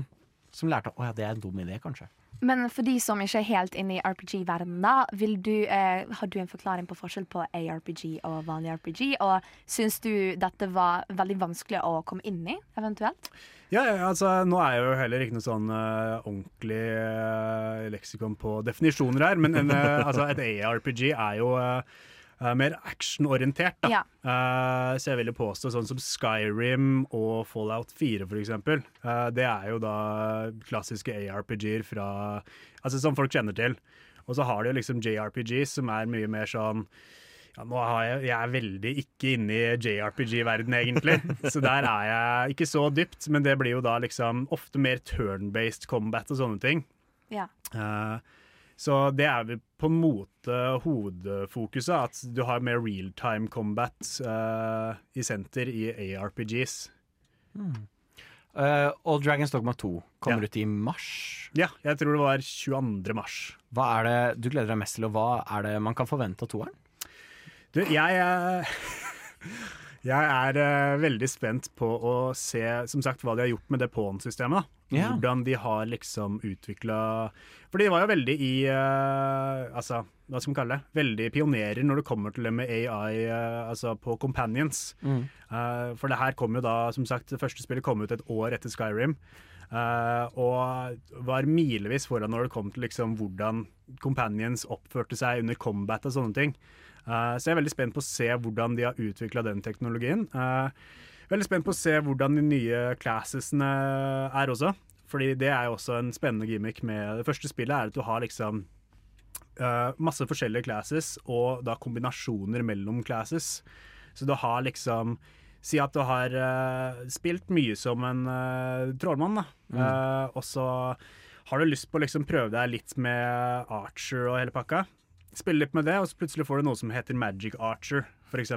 [SPEAKER 3] som lærte at ja, det er en dum idé, kanskje.
[SPEAKER 4] Men for de som ikke er helt inne i RPG-verdenen, da, vil du, eh, har du en forklaring på forskjell på ARPG og vanlig RPG? Og syns du dette var veldig vanskelig å komme inn i, eventuelt?
[SPEAKER 13] Ja, ja, altså Nå er jeg jo heller ikke noe sånn uh, ordentlig uh, leksikon på definisjoner her, men en, uh, altså, et ARPG er jo eh, eh, mer actionorientert.
[SPEAKER 4] Ja.
[SPEAKER 13] Uh, så jeg vil jo påstå sånn som Skyrim og Fallout 4 for eksempel. Eh, det er jo da klassiske ARPG-er fra Altså som folk kjenner til. Og så har du jo liksom JRPGs som er mye mer sånn ja, nå har jeg, jeg er veldig ikke inne i JRPG-verden, egentlig. Så der er jeg ikke så dypt, men det blir jo da liksom ofte mer turn-based combat og sånne ting.
[SPEAKER 4] Ja.
[SPEAKER 13] Eh, så det er vel på en måte hovedfokuset, at du har mer real-time combat uh, i senter i ARPGs.
[SPEAKER 3] Eh, og Dragons Dogma 2 kommer
[SPEAKER 13] Ja.
[SPEAKER 3] ut i mars.
[SPEAKER 13] Ja, jeg tror det var 22. mars.
[SPEAKER 3] Hva er det du gleder deg mest til, og hva er det man kan forvente av toeren?
[SPEAKER 13] Du, jeg er Jeg er uh, veldig spent på å se som sagt, hva de har gjort med det pawn-systemet. da. Hvordan de har liksom utvikla For de var jo veldig i uh, Altså, hva skal man kalle det? Veldig pionerer når det kommer til det med AI uh, altså på Companions.
[SPEAKER 3] Mm.
[SPEAKER 13] Uh, for det her kom jo da, som sagt, det første spillet kom ut et år etter Skyrim. eh, og var milevis foran når det kom til liksom hvordan Companions oppførte seg under combat og sånne ting. Eh, så jeg er veldig spent på å se hvordan de har utvikla den teknologien. Eh, veldig spent på å se hvordan de nye classesene er også. Fordi det er jo også en spennende gimmick med det første spillet, er at du har liksom eh, masse forskjellige classes, og da kombinasjoner mellom classes. Så du har liksom Si at du har uh, spilt mye som en uh, trollmann, da. Eh, og så har du lyst på å liksom prøve deg litt med Archer og hele pakka. Spille litt med det, og så plutselig får du noe som heter Magic Archer, f.eks.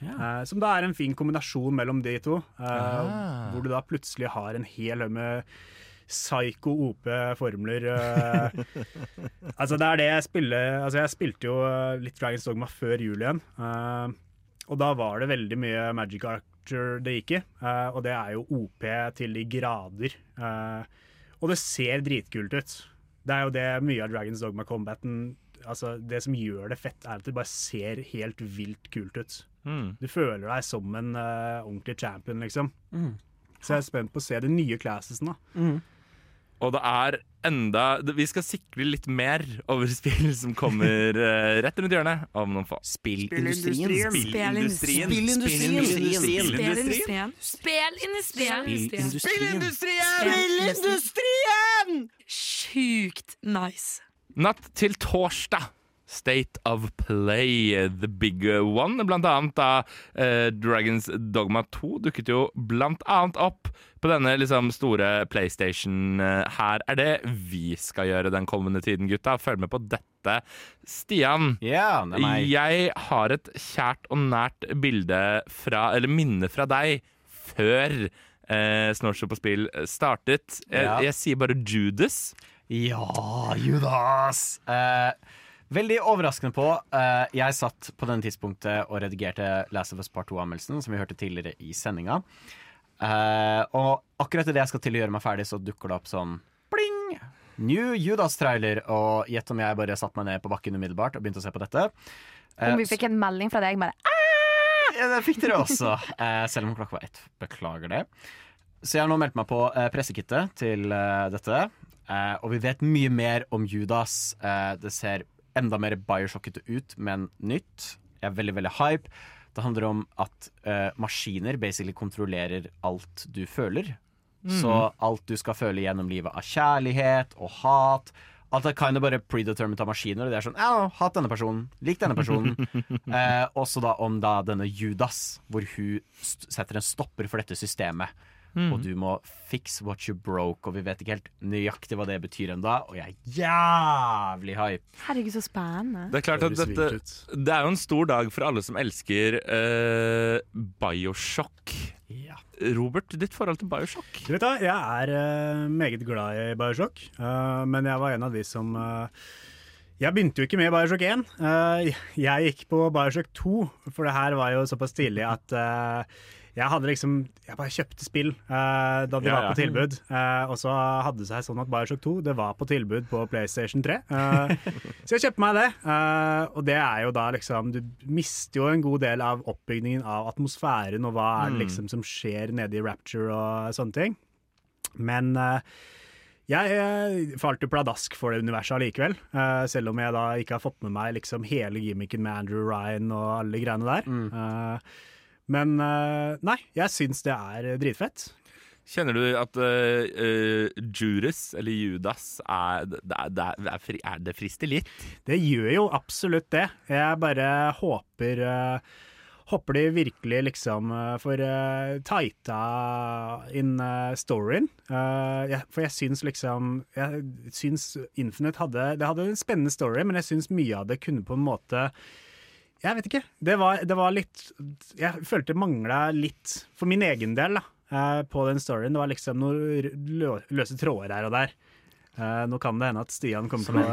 [SPEAKER 13] Uh, som da er en fin kombinasjon mellom de to. uh,
[SPEAKER 3] Ah.
[SPEAKER 13] Hvor du da plutselig har en hel haug med psycho OP-formler. eh. altså det er det jeg spiller Altså jeg spilte jo litt Dragons Dogma før jul igjen. og da var det veldig mye Magic Archer det gikk i. og det er jo OP til de grader. og det ser dritkult ut. Det er jo det mye av Dragons Dogma Combaten Altså Det som gjør det fett, er at det bare ser helt vilt kult ut.
[SPEAKER 2] Mm.
[SPEAKER 13] Du føler deg som en uh, ordentlig champion, liksom.
[SPEAKER 3] Mm.
[SPEAKER 13] Så jeg er spent på å se de nye classesene.
[SPEAKER 2] Og det er enda Vi skal sikre litt mer over spill som kommer uh, rett rundt hjørnet om noen få.
[SPEAKER 12] Spillindustrien.
[SPEAKER 2] Spillindustrien.
[SPEAKER 12] Spillindustrien.
[SPEAKER 1] Spelindustrien.
[SPEAKER 3] Spillindustrien!
[SPEAKER 1] Sjukt nice.
[SPEAKER 2] Natt til torsdag. State of Play, the big one. Blant annet da eh, Dragons Dogma 2 dukket jo blant annet opp på denne liksom store PlayStation. Eh, her er det vi skal gjøre den kommende tiden, gutta. Følg med på dette. Stian,
[SPEAKER 3] yeah,
[SPEAKER 2] jeg har et kjært og nært bilde fra, eller minne fra deg før eh, Snortshow på spill startet. Jeg,
[SPEAKER 3] Ja.
[SPEAKER 2] jeg sier bare Judas.
[SPEAKER 3] Ja, Judas! Eh, veldig overraskende på. eh, jeg satt på denne tidspunktet og redigerte Last of Us Part 2-anmeldelsen, som vi hørte tidligere i sendinga. Eh, og akkurat idet jeg skal til å gjøre meg ferdig, så dukker det opp sånn pling! New Judas-trailer. Og gjett om jeg bare satte meg ned på bakken umiddelbart og begynte å se på dette. Eh,
[SPEAKER 4] Om vi fikk en melding fra deg bare
[SPEAKER 3] ja, det fikk dere også, eh, selv om klokka var ett. Beklager det. Så jeg har nå meldt meg på eh, pressekittet til eh, dette. Eh, og vi vet mye mer om Judas. Uh, det ser enda mer Bioshockete ut, men nytt. Jeg er veldig, veldig hype. Det handler om at uh, maskiner basically kontrollerer alt du føler. Så alt du skal føle gjennom livet av kjærlighet og hat Alt er kind of bare predetermined av maskiner. Og det er sånn, ja, Hat denne personen, lik denne personen. eh, også da om da denne Judas, hvor hun setter en stopper for dette systemet.
[SPEAKER 2] Mm.
[SPEAKER 3] Og du må fix what you broke, og vi vet ikke helt nøyaktig hva det betyr ennå. Og jeg er jævlig hype.
[SPEAKER 4] Herregud, så spennende.
[SPEAKER 2] Det er klart at dette. Det er jo en stor dag for alle som elsker uh, Bioshock. Robert, ditt forhold til Bioshock?
[SPEAKER 13] Du vet da, Jeg er uh, meget glad i Bioshock, uh, men jeg var en av de som Jeg begynte jo ikke med Bioshock 1. Eh, jeg gikk på Bioshock 2, for det her var jo såpass tidlig at eh, jeg hadde liksom Jeg bare kjøpte spill uh, da de
[SPEAKER 2] Ja,
[SPEAKER 13] var
[SPEAKER 2] ja.
[SPEAKER 13] på tilbud. Uh, og så hadde det seg sånn at Bioshock 2 det var på tilbud på PlayStation 3. Uh, så jeg kjøpte meg det. eh, og det er jo da liksom Du mister jo en god del av oppbygningen av atmosfæren og hva er det
[SPEAKER 2] Mm.
[SPEAKER 13] liksom som skjer nede i Rapture og sånne ting. Men eh, jeg eh, falt jo pladask for det universet allikevel. uh, selv om jeg da ikke har fått med meg liksom hele gimmicken med Andrew Ryan og alle greiene der. Eh, men eh, nei, jeg syns det er dritfett.
[SPEAKER 2] Kjenner du at eh, eh, Judas, eller Judas, er, det er, det er, er, det frister litt?
[SPEAKER 13] Det gjør jo absolutt det. Jeg bare håper uh, Håper de virkelig liksom uh, får uh, tighta inn uh, storyen. Uh, jeg, for jeg syns liksom Jeg syns Infinite hadde Det hadde en spennende story, men jeg syns mye av det kunne på en måte Jeg vet ikke. Det var, det var litt Jeg følte det mangla litt, for min egen del, da, eh, på den storyen. Det var liksom noen løse tråder her og der. Eh, nå kan det hende at Stian kommer til å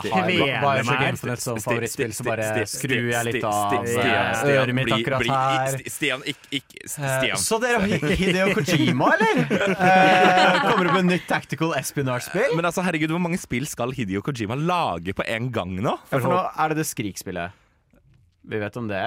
[SPEAKER 13] kvele meg.
[SPEAKER 3] Som favorittspill, så bare skrur jeg litt av eh, øret mitt akkurat her.
[SPEAKER 2] Stian, ikke, Stian.
[SPEAKER 3] Så dere har Hideo Kojima, eller? Kommer det med nytt Tactical Espionage-spill?
[SPEAKER 2] Men altså, herregud, hvor mange spill skal Hideo Kojima lage på en gang nå?
[SPEAKER 3] For nå er det det Skrik-spillet. Vi vet om det.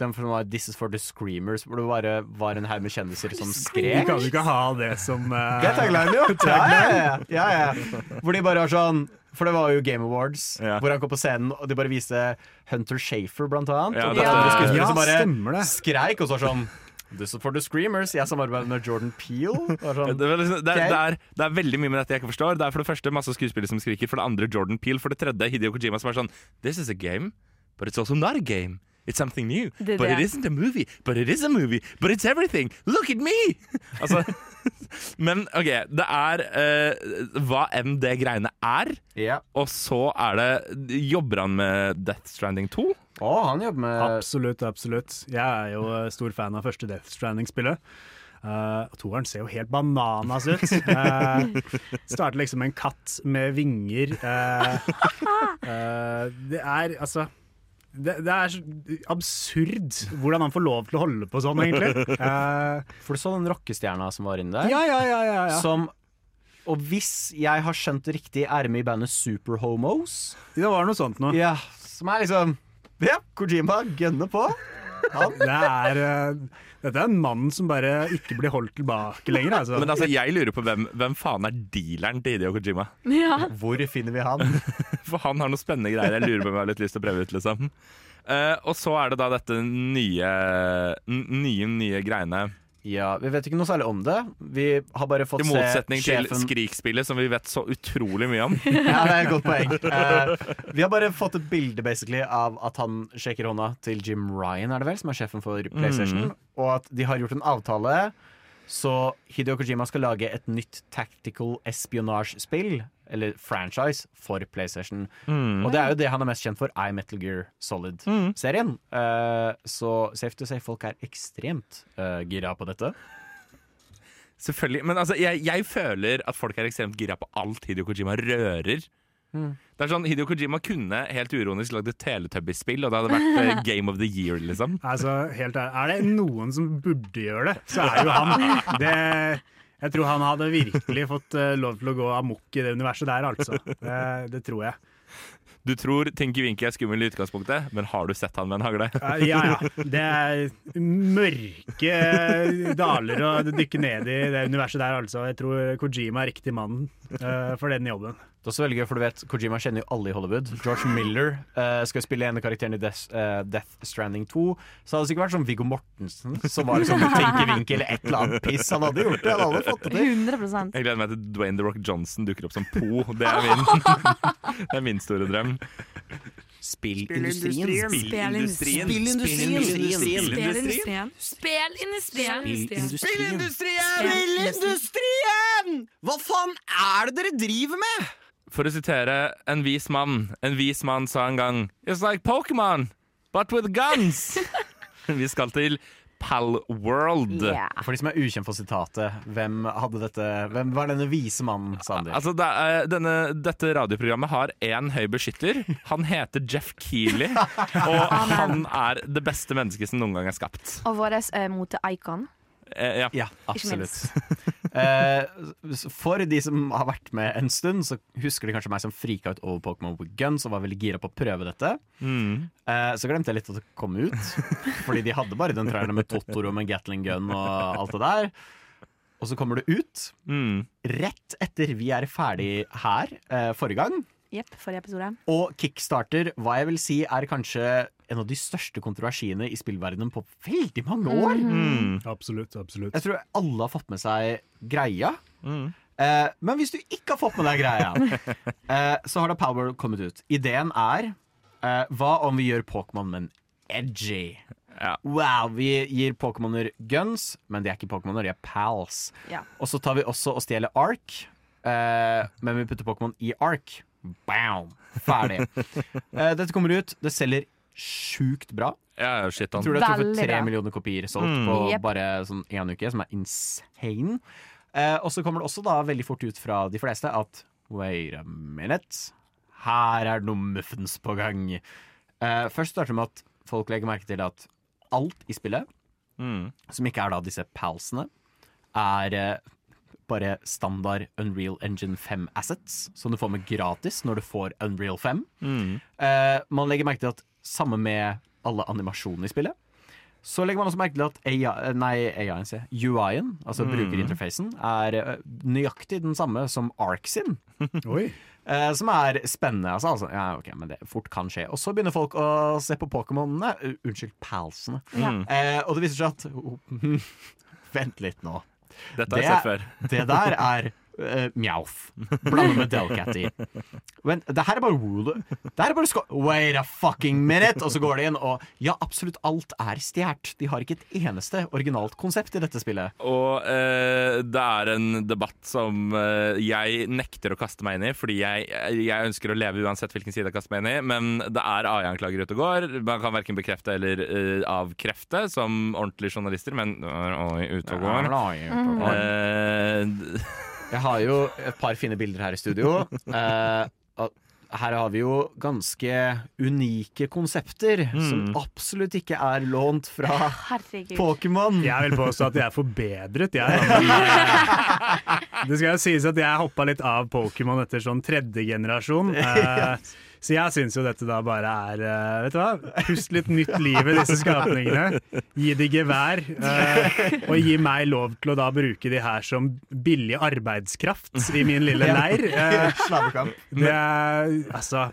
[SPEAKER 3] Den som var This is for the Screamers, hvor det bare var en haug med kjendiser som
[SPEAKER 13] Vi
[SPEAKER 3] skrek.
[SPEAKER 13] kan jo ikke ha det som uh,
[SPEAKER 3] Det er tagline, jo! tagline. ja, ja, ja, ja. Hvor de bare har sånn For det var jo Game Awards,
[SPEAKER 2] Ja.
[SPEAKER 3] hvor han kom på scenen, og de bare viste Hunter Shafer, blant annet.
[SPEAKER 2] Ja, det
[SPEAKER 13] Ja,
[SPEAKER 3] som bare skreik, og så sånn This is for the Screamers. Jeg samarbeider med Jordan Peele. Det
[SPEAKER 2] Det
[SPEAKER 3] Sånn,
[SPEAKER 2] liksom, det, er, det, er, det er veldig mye med dette jeg ikke forstår. Det er for det første masse skuespillere som skriker. For det andre Jordan Peele. For det tredje Hideo Kojima som er sånn This is a game, but it's also not a game. It's something new.
[SPEAKER 4] Det but
[SPEAKER 2] But it isn't a movie. But it is a movie. But it's everything. Look at me! Altså, men OK, det er uh, hva enn det greiene er.
[SPEAKER 3] Yeah.
[SPEAKER 2] Og så er det Jobber han med Death Stranding 2?
[SPEAKER 3] Å, han jobber med
[SPEAKER 13] Absolutt, absolutt. Jeg er jo eh, stor fan av første Death Stranding-spillet. Uh, toeren ser jo helt bananas ut. Uh, starter liksom med en katt med vinger. Uh, uh, det er altså det, det er så absurd hvordan han får lov til å holde på sånn, egentlig. Eh,
[SPEAKER 3] For du så den rockestjerna som var inne der?
[SPEAKER 13] ja, ja, ja, ja, ja.
[SPEAKER 3] Som Og hvis jeg har skjønt det riktig, er med i bandet Super Homos.
[SPEAKER 13] Det var noe sånt noe.
[SPEAKER 3] Ja, som er liksom Ja, Kojima gønner på.
[SPEAKER 13] Det er, eh, dette er en mann som bare ikke blir holdt tilbake lenger. Altså.
[SPEAKER 2] Men altså, jeg lurer på hvem, hvem faen er dealeren til Hideo Kojima?
[SPEAKER 4] Ja.
[SPEAKER 3] Hvor finner vi han?
[SPEAKER 2] For han har noen spennende greier jeg lurer på om jeg har litt lyst til å prøve ut. liksom Uh, Og så er det da dette nye, nye, nye greiene.
[SPEAKER 3] Ja, Vi vet ikke noe særlig om det. Vi har bare fått
[SPEAKER 2] I
[SPEAKER 3] se
[SPEAKER 2] motsetning til Skrikspillet, som vi vet så utrolig mye om.
[SPEAKER 3] Ja, det er et godt poeng. Eh, vi har bare fått et bilde basically av at han shaker hånda til Jim Ryan, er det vel, som er sjefen for PlayStation,
[SPEAKER 2] Mm.
[SPEAKER 3] og at de har gjort en avtale. Så Hideo Kojima skal lage et nytt tactical espionage-spill, eller franchise, for PlayStation.
[SPEAKER 2] Mm.
[SPEAKER 3] Og det er jo det han er mest kjent for, er Metal Gear Solid-serien. Eh, så safe to say, folk er ekstremt uh, gira på dette.
[SPEAKER 2] Selvfølgelig, Men altså, jeg, jeg føler at folk er ekstremt gira på alt Hideo Kojima rører.
[SPEAKER 3] Mm.
[SPEAKER 2] Det er sånn, Hideo Kojima kunne helt uironisk lagd et Teletubbies-spill, og det hadde vært eh, Game of the Year, liksom.
[SPEAKER 13] Altså, helt ærlig, Er det noen som burde gjøre det, så er det jo han. Det, jeg tror han hadde virkelig fått eh, lov til å gå amok i det universet der, altså. Det, det tror jeg.
[SPEAKER 2] Du tror Tinky Winky er skummel i utgangspunktet, men har du sett han med en hagle?
[SPEAKER 13] Eh, Ja, ja. Det er mørke daler å dykke ned i det universet der, altså. Jeg tror Kojima er riktig mann eh, for den jobben.
[SPEAKER 3] Det er også veldig gøy, for du vet, Kojima kjenner jo alle i Hollywood. George Miller uh, skal spille en av karakterene i Death, uh, Death Stranding 2. Så hadde det sikkert vært sånn Viggo Mortensen som var liksom Tinky eller et eller annet piss. Han hadde gjort det. Han hadde fått det til.
[SPEAKER 4] 100
[SPEAKER 2] Jeg gleder meg til Dwayne The Rock Johnson dukker opp som Po. Det er min, det er min store drøm.
[SPEAKER 3] Spillindustrien.
[SPEAKER 6] Spillindustrien.
[SPEAKER 3] Spillindustrien.
[SPEAKER 6] Spillindustrien. Spillindustrien.
[SPEAKER 3] Spillindustrien! Hva faen er det dere driver med?
[SPEAKER 2] For å sitere en vis mann. En vis mann sa en gang It's like Pokémon, but with guns! Vi skal til Pal World.
[SPEAKER 3] For de som er ukjent for sitatet, hvem hadde dette Hvem var denne vise mannen, Sander?
[SPEAKER 2] Altså, det er, denne, dette radioprogrammet har én høy beskytter. Han heter Jeff Keeley, og han er det beste mennesket som noen gang er skapt.
[SPEAKER 4] Og vår uh, mote-icon.
[SPEAKER 2] Eh, ja.
[SPEAKER 3] Ja,
[SPEAKER 4] Ikke
[SPEAKER 3] absolutt. Eh, for de som har vært med en stund, så husker de kanskje meg som frika ut over Pokémon with Guns og var veldig gira på å prøve dette.
[SPEAKER 2] Mm.
[SPEAKER 3] Eh, så glemte jeg litt at det kom ut, fordi de hadde bare den traileren med Totoro med Gatling gun og alt det der. Og så kommer det ut
[SPEAKER 2] Mm.
[SPEAKER 3] rett etter vi er ferdig her eh, forrige gang.
[SPEAKER 4] Jepp, forrige episode.
[SPEAKER 3] Og Kickstarter, hva jeg vil si er kanskje en av de største kontroversiene i spillverdenen på veldig mange år.
[SPEAKER 2] Mm.
[SPEAKER 13] Absolutt. absolutt.
[SPEAKER 3] Jeg tror alle har fått med seg greia.
[SPEAKER 2] Mm.
[SPEAKER 3] Eh, men hvis du ikke har fått med deg greia, eh, så har da Power kommet ut. Ideen er eh, hva om vi gjør Pokémon, men edgy?
[SPEAKER 2] Ja.
[SPEAKER 3] Wow, vi gir Pokémoner guns, men de er ikke Pokémoner, de er pals.
[SPEAKER 4] Ja.
[SPEAKER 3] Og så tar vi også og stjeler Ark, eh, men vi putter Pokémon i Ark. Bam! Ferdig. Eh, dette kommer ut. Det selger sjukt bra.
[SPEAKER 2] Ja, shit
[SPEAKER 3] Jeg
[SPEAKER 2] on.
[SPEAKER 3] tror det er
[SPEAKER 4] Veldig
[SPEAKER 3] tre
[SPEAKER 4] bra.
[SPEAKER 3] millioner kopier solgt
[SPEAKER 2] Mm.
[SPEAKER 3] på
[SPEAKER 4] Yep.
[SPEAKER 3] bare sånn én uke, som er insane. Eh, og så kommer det også da veldig fort ut fra de fleste at wait a minute, her er det noe muffens på gang. Eh, først starter det med at folk legger merke til at alt i spillet,
[SPEAKER 2] Mm.
[SPEAKER 3] som ikke er da disse palsene, er eh, bare standard Unreal Engine 5 assets, som du får med gratis når du får Unreal 5.
[SPEAKER 2] Mm.
[SPEAKER 3] Uh, man legger merke til at samme med alle animasjonene i spillet, så legger man også merke til at AI, nei, AI-en, UI-en, altså
[SPEAKER 2] Mm.
[SPEAKER 3] brukerinterfacen, er eh, nøyaktig den samme som Ark sin.
[SPEAKER 13] Oi.
[SPEAKER 3] Eh, som er spennende. Altså, altså, ja, ok, men det fort kan skje. Og så begynner folk å se på Pokémonene. Uh, unnskyld, palsene.
[SPEAKER 2] Mm.
[SPEAKER 3] Eh, og det viser seg at Vent litt nå.
[SPEAKER 2] Dette har jeg sett før.
[SPEAKER 3] det der er uh, Mjauf. Blandet med Delcat i. Men det her er bare Woolo. Det her er bare sko... Wait a fucking minute! Og så går de inn, og ja, absolutt alt er stjålet. De har ikke et eneste originalt konsept i dette spillet.
[SPEAKER 2] Og uh, det er en debatt som uh, jeg nekter å kaste meg inn i, fordi jeg, jeg ønsker å leve uansett hvilken side jeg kaster meg inn i. Men det er AI-anklager ute og går. Man kan verken bekrefte eller uh, avkrefte som ordentlige journalister, men AI ute og går. Eh,
[SPEAKER 3] Jeg har jo et par fine bilder her i studio. Uh, her har vi jo ganske unike konsepter som absolutt ikke er lånt fra Pokémon.
[SPEAKER 13] Jeg vil påstå at jeg er forbedret, jeg. Eh, det skal jo sies at jeg hoppa litt av Pokémon etter sånn tredje generasjon. Eh, Så jeg syns jo dette da bare er uh, Vet du hva? Pust litt nytt liv i disse skapningene. Gi de gevær. Uh, og gi meg lov til å da bruke de her som billig arbeidskraft i min lille leir.
[SPEAKER 3] Uh,
[SPEAKER 13] det er altså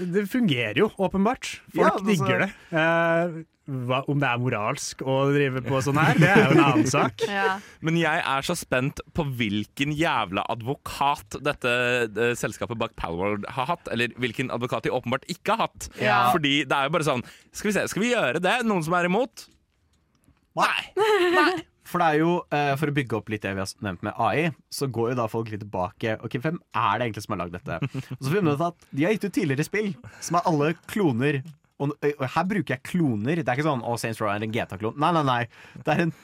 [SPEAKER 13] Det fungerer jo, åpenbart. Folk
[SPEAKER 3] Ja, altså-
[SPEAKER 13] digger det. Eh, hva, om det er moralsk å drive på sånn her, det er jo en annen sak.
[SPEAKER 2] Men jeg er så spent på hvilken jævla advokat dette det, selskapet bak Palworld har hatt. Eller hvilken advokat de åpenbart ikke har hatt.
[SPEAKER 3] Ja.
[SPEAKER 2] Fordi det er jo bare sånn Skal vi se, skal vi gjøre det? Noen som er imot? Nei!
[SPEAKER 3] For det er jo, eh, for å bygge opp litt det vi har nevnt med AI, så går jo da folk litt tilbake. Ok, Hvem er det egentlig som har lagd dette? Og så finner vi ut at De har gitt ut tidligere spill som er alle kloner. Og, og her bruker jeg kloner. Det er ikke sånn å, Saints Row er en GTA-klon. Nei, nei, nei. Det er en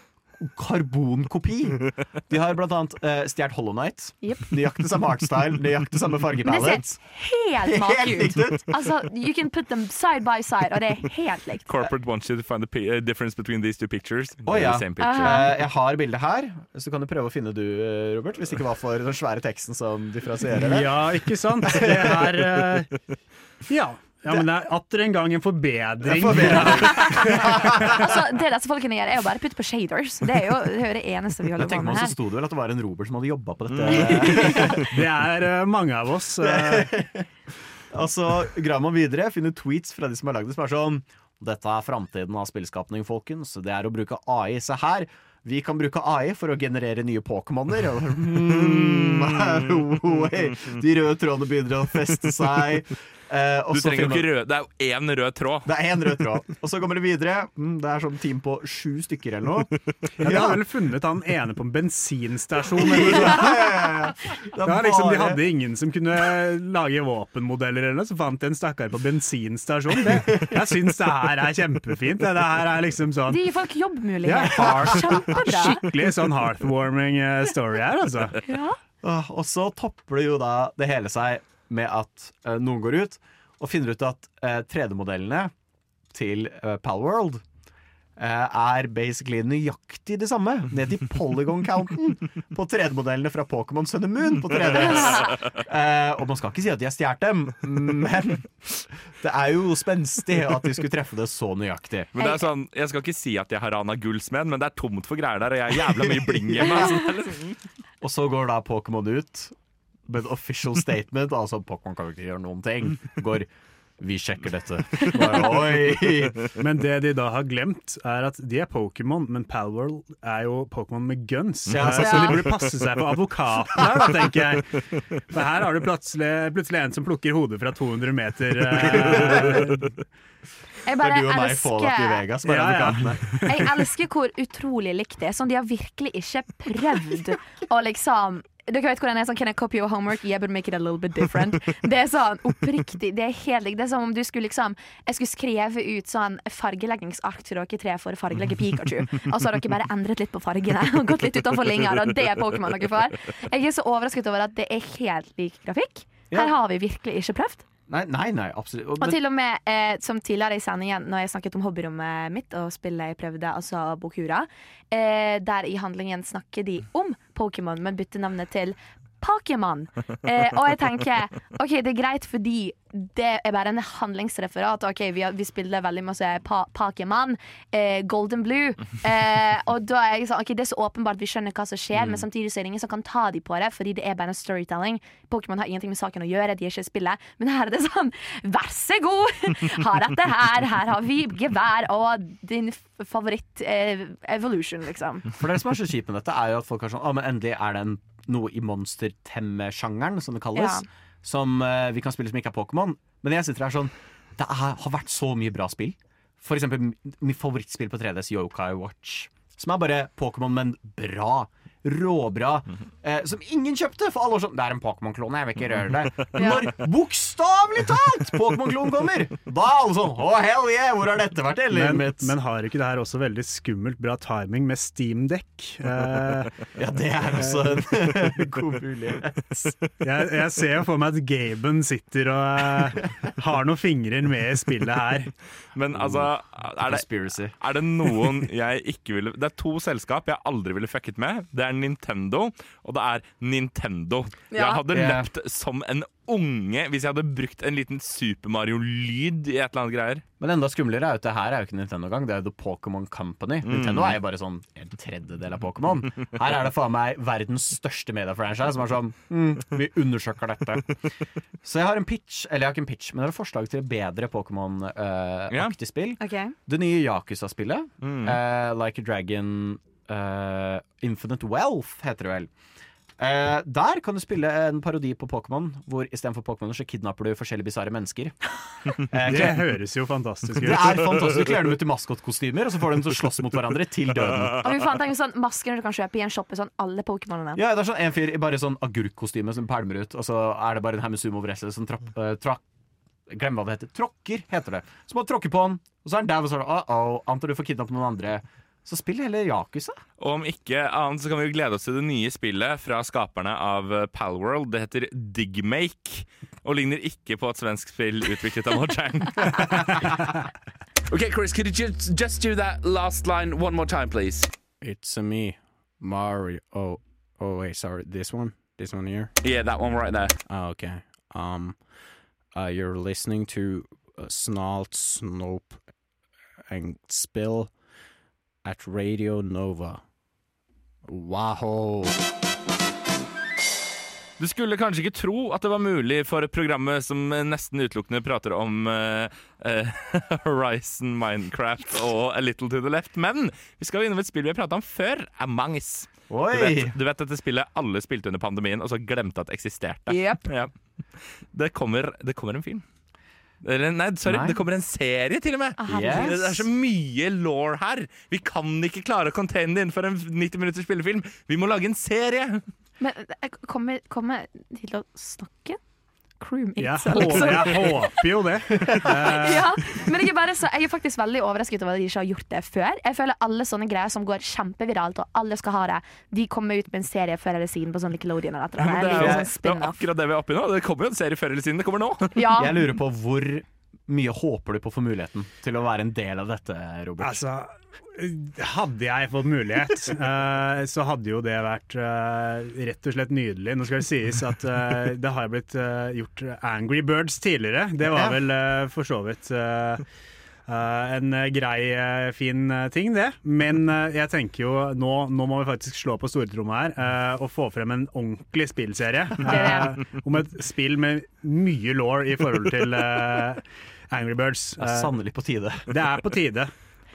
[SPEAKER 3] karbonkopi. De har blant annet uh, stjålet Hollow Night. Nøyaktig samme artstyle, nøyaktig samme
[SPEAKER 4] Men det ser helt
[SPEAKER 3] Helt likt
[SPEAKER 4] ut. Altså, you can put them side by side, og det er helt likt.
[SPEAKER 2] Corporate wants you to find the uh, difference between these two pictures.
[SPEAKER 3] Oh, ja.
[SPEAKER 2] The same picture.
[SPEAKER 3] Eh, jeg har bildet her, så kan du prøve å finne du, eh, Robert. Hvis det ikke var for den svære teksten som differensierer det.
[SPEAKER 13] Ja, ikke sant? Det er uh, Ja. Ja men det er atter en gang en forbedring.
[SPEAKER 4] Altså, det disse folkene gjør, er jo bare putte på shaders. Det er jo det, er det eneste vi holder på med
[SPEAKER 3] så sto det vel at det var en Robert som hadde jobba på dette.
[SPEAKER 13] Det er uh, mange av oss. Uh.
[SPEAKER 3] Og så graver man videre, finner tweets fra de som har lagd det, som er sånn Dette er framtiden av spillskapning, folkens. Det er å bruke AI. Se her. Vi kan bruke AI for å generere nye Pokémoner. Mm. De røde trådene begynner å feste seg. Eh, og
[SPEAKER 2] Du
[SPEAKER 3] så
[SPEAKER 2] trenger jo ikke rød Det er jo én rød tråd.
[SPEAKER 3] Det er én rød tråd. Og så kommer det videre. Mm, det er sånn team på sju stykker eller noe.
[SPEAKER 13] Ja, de har vel funnet han ene på en bensinstasjon. Eller noe sånt.
[SPEAKER 3] ja, ja, ja. Det
[SPEAKER 13] liksom, de hadde ingen som kunne lage våpenmodeller, eller noe, så fant de en stakkar på bensinstasjon. Det, jeg syns det her er kjempefint. Det, det her er liksom sånn
[SPEAKER 4] De gir folk
[SPEAKER 13] ja,
[SPEAKER 4] jobbmuligheter. Kjempebra.
[SPEAKER 13] Skikkelig sånn heartwarming eh, story her, altså.
[SPEAKER 3] Ja. Og så topper det jo da det hele seg med at eh, noen går ut og finner ut at uh, 3D-modellene til uh, Palworld eh, er basically nøyaktig det samme, ned til polygon-counten på 3D-modellene fra Pokémon Sun and Moon på 3DS. Eh, og man skal ikke si at de har stjålet dem, men det er jo spenstig at de skulle treffe det så nøyaktig.
[SPEAKER 2] Men det er sånn, Jeg skal ikke si at jeg har rana gullsmed, men det er tomt for greier der, og jeg har jævla mye bling hjemme. Altså. Er
[SPEAKER 3] Og så går da Pokémon ut med et official statement. Altså, Pokémon kan ikke gjøre noen ting. Går vi sjekker dette. Bare,
[SPEAKER 13] Men det de da har glemt, er at de er Pokémon, men Palworld er jo Pokémon med guns.
[SPEAKER 3] Ja,
[SPEAKER 13] Eh,
[SPEAKER 3] ja.
[SPEAKER 13] Så de burde passe seg for advokater, da, tenker jeg. For her har du plutselig, plutselig en som plukker hodet fra 200 meter. eh,
[SPEAKER 4] Jeg
[SPEAKER 3] Det
[SPEAKER 4] bare
[SPEAKER 3] er du og meg i Fallout New Vegas, bare
[SPEAKER 13] Ja, ja.
[SPEAKER 4] Jeg elsker hvor utrolig likt det er. Sånn, de har virkelig ikke prøvd å liksom dere vet hvordan det er sånn Can I copy your homework? Yeah, but make it a little bit different. Det er sånn oppriktig. Det er helt likt. Det er som om du skulle liksom Jeg skulle skrive ut sånn fargeleggingsark til dere tre for å fargelegge Pikachu. Og så har dere bare endret litt på fargene og gått litt utenfor linja. Og det er Pokémon dere får. Jeg er så overrasket over at det er helt lik grafikk. Her har vi virkelig ikke prøvd.
[SPEAKER 3] Nei, nei, nei absolutt.
[SPEAKER 4] Og til og med, eh, som tidligere i sendingen, når jeg snakket om hobbyrommet mitt og spillet jeg prøvde, altså Bokura, eh, der i handlingen snakker de om Pokémon, men bytter navnet til Pokémon. Eh, og jeg tenker OK, det er greit fordi det er bare en handlingsreferat. Ok, Vi, har, vi spiller veldig masse pa Pokémon, eh, Golden Blue. Eh, og da er jeg sånn, ok, Det er så åpenbart vi skjønner hva som skjer,
[SPEAKER 3] Mm.
[SPEAKER 4] men samtidig så er det ingen som kan ta de på det, fordi det er bare en storytelling. Pokémon har ingenting med saken å gjøre, de er ikke i spillet. Men her er det sånn, vær så god! Ha dette her. Her har vi gevær og din favoritt eh, evolution, liksom.
[SPEAKER 3] For det som er så kjipt med dette, er jo at folk har sånn Å, men endelig er det en, noe i monstertemme-sjangeren, som det kalles,
[SPEAKER 4] Ja.
[SPEAKER 3] som uh, vi kan spille som ikke er Pokémon. Men jeg sitter her sånn Det er, har vært så mye bra spill. For eksempel mitt favorittspill på 3DS, Yokai Watch. Som er bare Pokémon, men bra. Råbra. Eh, som ingen kjøpte, for alle var sånn Det er en Pokémon-klone, jeg vil ikke røre det. Når bokstavelig talt Pokémon-klonen kommer, da er alle sånn Å, hell yeah! Hvor har dette vært Eller?
[SPEAKER 13] Men, men har ikke det her også veldig skummelt bra timing med steamdekk? Eh,
[SPEAKER 3] Ja, det er også en god mulighet.
[SPEAKER 13] jeg, jeg ser jo for meg at Gaben sitter og eh, har noen fingre med i spillet her.
[SPEAKER 2] Men altså, er det, er det noen jeg ikke ville Det er to selskap jeg aldri ville fucket med. Det er er Nintendo, og det er Nintendo.
[SPEAKER 3] Ja.
[SPEAKER 2] Jeg hadde
[SPEAKER 3] yeah.
[SPEAKER 2] løpt som en unge hvis jeg hadde brukt en liten Super Mario-lyd i et eller annet greier.
[SPEAKER 3] Men enda skumlere er jo at det her er jo ikke Nintendo engang, det er jo The Pokémon Company.
[SPEAKER 2] Mm.
[SPEAKER 3] Nintendo er jo bare sånn en tredjedel av Pokémon. Her er det faen meg verdens største mediefranchise som er sånn mm, Vi undersøker dette. Så jeg har en pitch, eller jeg har ikke en pitch, men jeg har et forslag til et bedre Pokémon-aktig spill.
[SPEAKER 4] Okay.
[SPEAKER 3] Det nye Yakuza-spillet,
[SPEAKER 2] Mm.
[SPEAKER 3] uh, Like a Dragon eh, Infinite Wealth, heter det vel. Uh, der kan du spille en parodi på Pokémon, hvor istedenfor Pokémoner så kidnapper du forskjellige bisarre mennesker. Eh,
[SPEAKER 13] Det høres jo fantastisk ut.
[SPEAKER 3] det er fantastisk. Du kler dem ut i maskotkostymer, og så får de dem til å slåss mot hverandre til døden.
[SPEAKER 4] Og vi fant en sånn masker du kan kjøpe i en shop i sånn alle Pokémonene.
[SPEAKER 3] Ja, det er sånn En fyr i bare sånn agurkkostyme som pælmer ut, og så er det bare en haug med sumo-wrestlere som trapp, uh, tra Glem hva det heter. Tråkker, heter det. Så må du tråkke på han, og så er han der, og så er det uh-oh, antar du får kidnappet noen andre. Så spill heller Yakuza.
[SPEAKER 2] Og om ikke annet så kan vi jo glede oss til det nye spillet fra skaperne av eh, Palworld. Det heter Digmake, og ligner ikke på et svensk spill utviklet av Mojang.
[SPEAKER 15] Okay, Chris, could you just, just do that last line one more time, please?
[SPEAKER 12] It's a me, Mario. Oh, oh wait, sorry. This one, this one here.
[SPEAKER 15] Yeah, that one right there.
[SPEAKER 12] Oh, okay. Um, uh, you're listening to uh, Snalt, Snope, and Spill at Radio Nova. Wow.
[SPEAKER 2] Du skulle kanskje ikke tro at det var mulig for programmet som nesten utelukkende prater om uh, uh, Horizon, Minecraft og A Little to the Left, men vi skal innom et spill vi har pratet om før, Among Us.
[SPEAKER 3] Oi!
[SPEAKER 2] Du vet, du vet dette spillet alle spilte under pandemien og så glemte at det eksisterte?
[SPEAKER 4] Yep.
[SPEAKER 2] Ja. Det, kommer, det kommer en film. Eller, nei, sorry,
[SPEAKER 3] Nei.
[SPEAKER 2] det kommer en serie, til og med.
[SPEAKER 4] Ah, herregud.
[SPEAKER 2] Det er så mye law her. Vi kan ikke klare å containe det innenfor en 90 minutters spillefilm. Vi må lage en serie.
[SPEAKER 4] Men jeg kommer, kommer jeg til å snakke? Crewmates,
[SPEAKER 13] Jeg,
[SPEAKER 4] liksom.
[SPEAKER 13] jeg håper jo det.
[SPEAKER 4] Ja, men jeg er, bare så, jeg er faktisk veldig overrasket over at de ikke har gjort det før. Jeg føler alle sånne greier som går kjempeviralt, og alle skal ha det, de kommer ut med en serie før eller siden på sånn Nickelodeon eller et eller annet.
[SPEAKER 2] det, er,
[SPEAKER 4] sånn
[SPEAKER 2] det er akkurat det vi er oppe i nå. Det kommer jo en serie før eller siden. Det kommer nå.
[SPEAKER 4] Ja.
[SPEAKER 3] Jeg lurer på hvor mye håper du på å få muligheten til å være en del av dette, Robert?
[SPEAKER 13] Altså, hadde jeg fått mulighet, uh, så hadde jo det vært uh, rett og slett nydelig. Nå skal det sies at uh, det har blitt gjort Angry Birds tidligere. Det var vel for så vidt en grei, fin ting, det. Men jeg tenker jo nå, nå må vi faktisk slå på stortromma her eh, og få frem en ordentlig spillserie. om et spill med mye law i forhold til Angry Birds.
[SPEAKER 3] Det er sannelig på tide.
[SPEAKER 13] Det er på tide.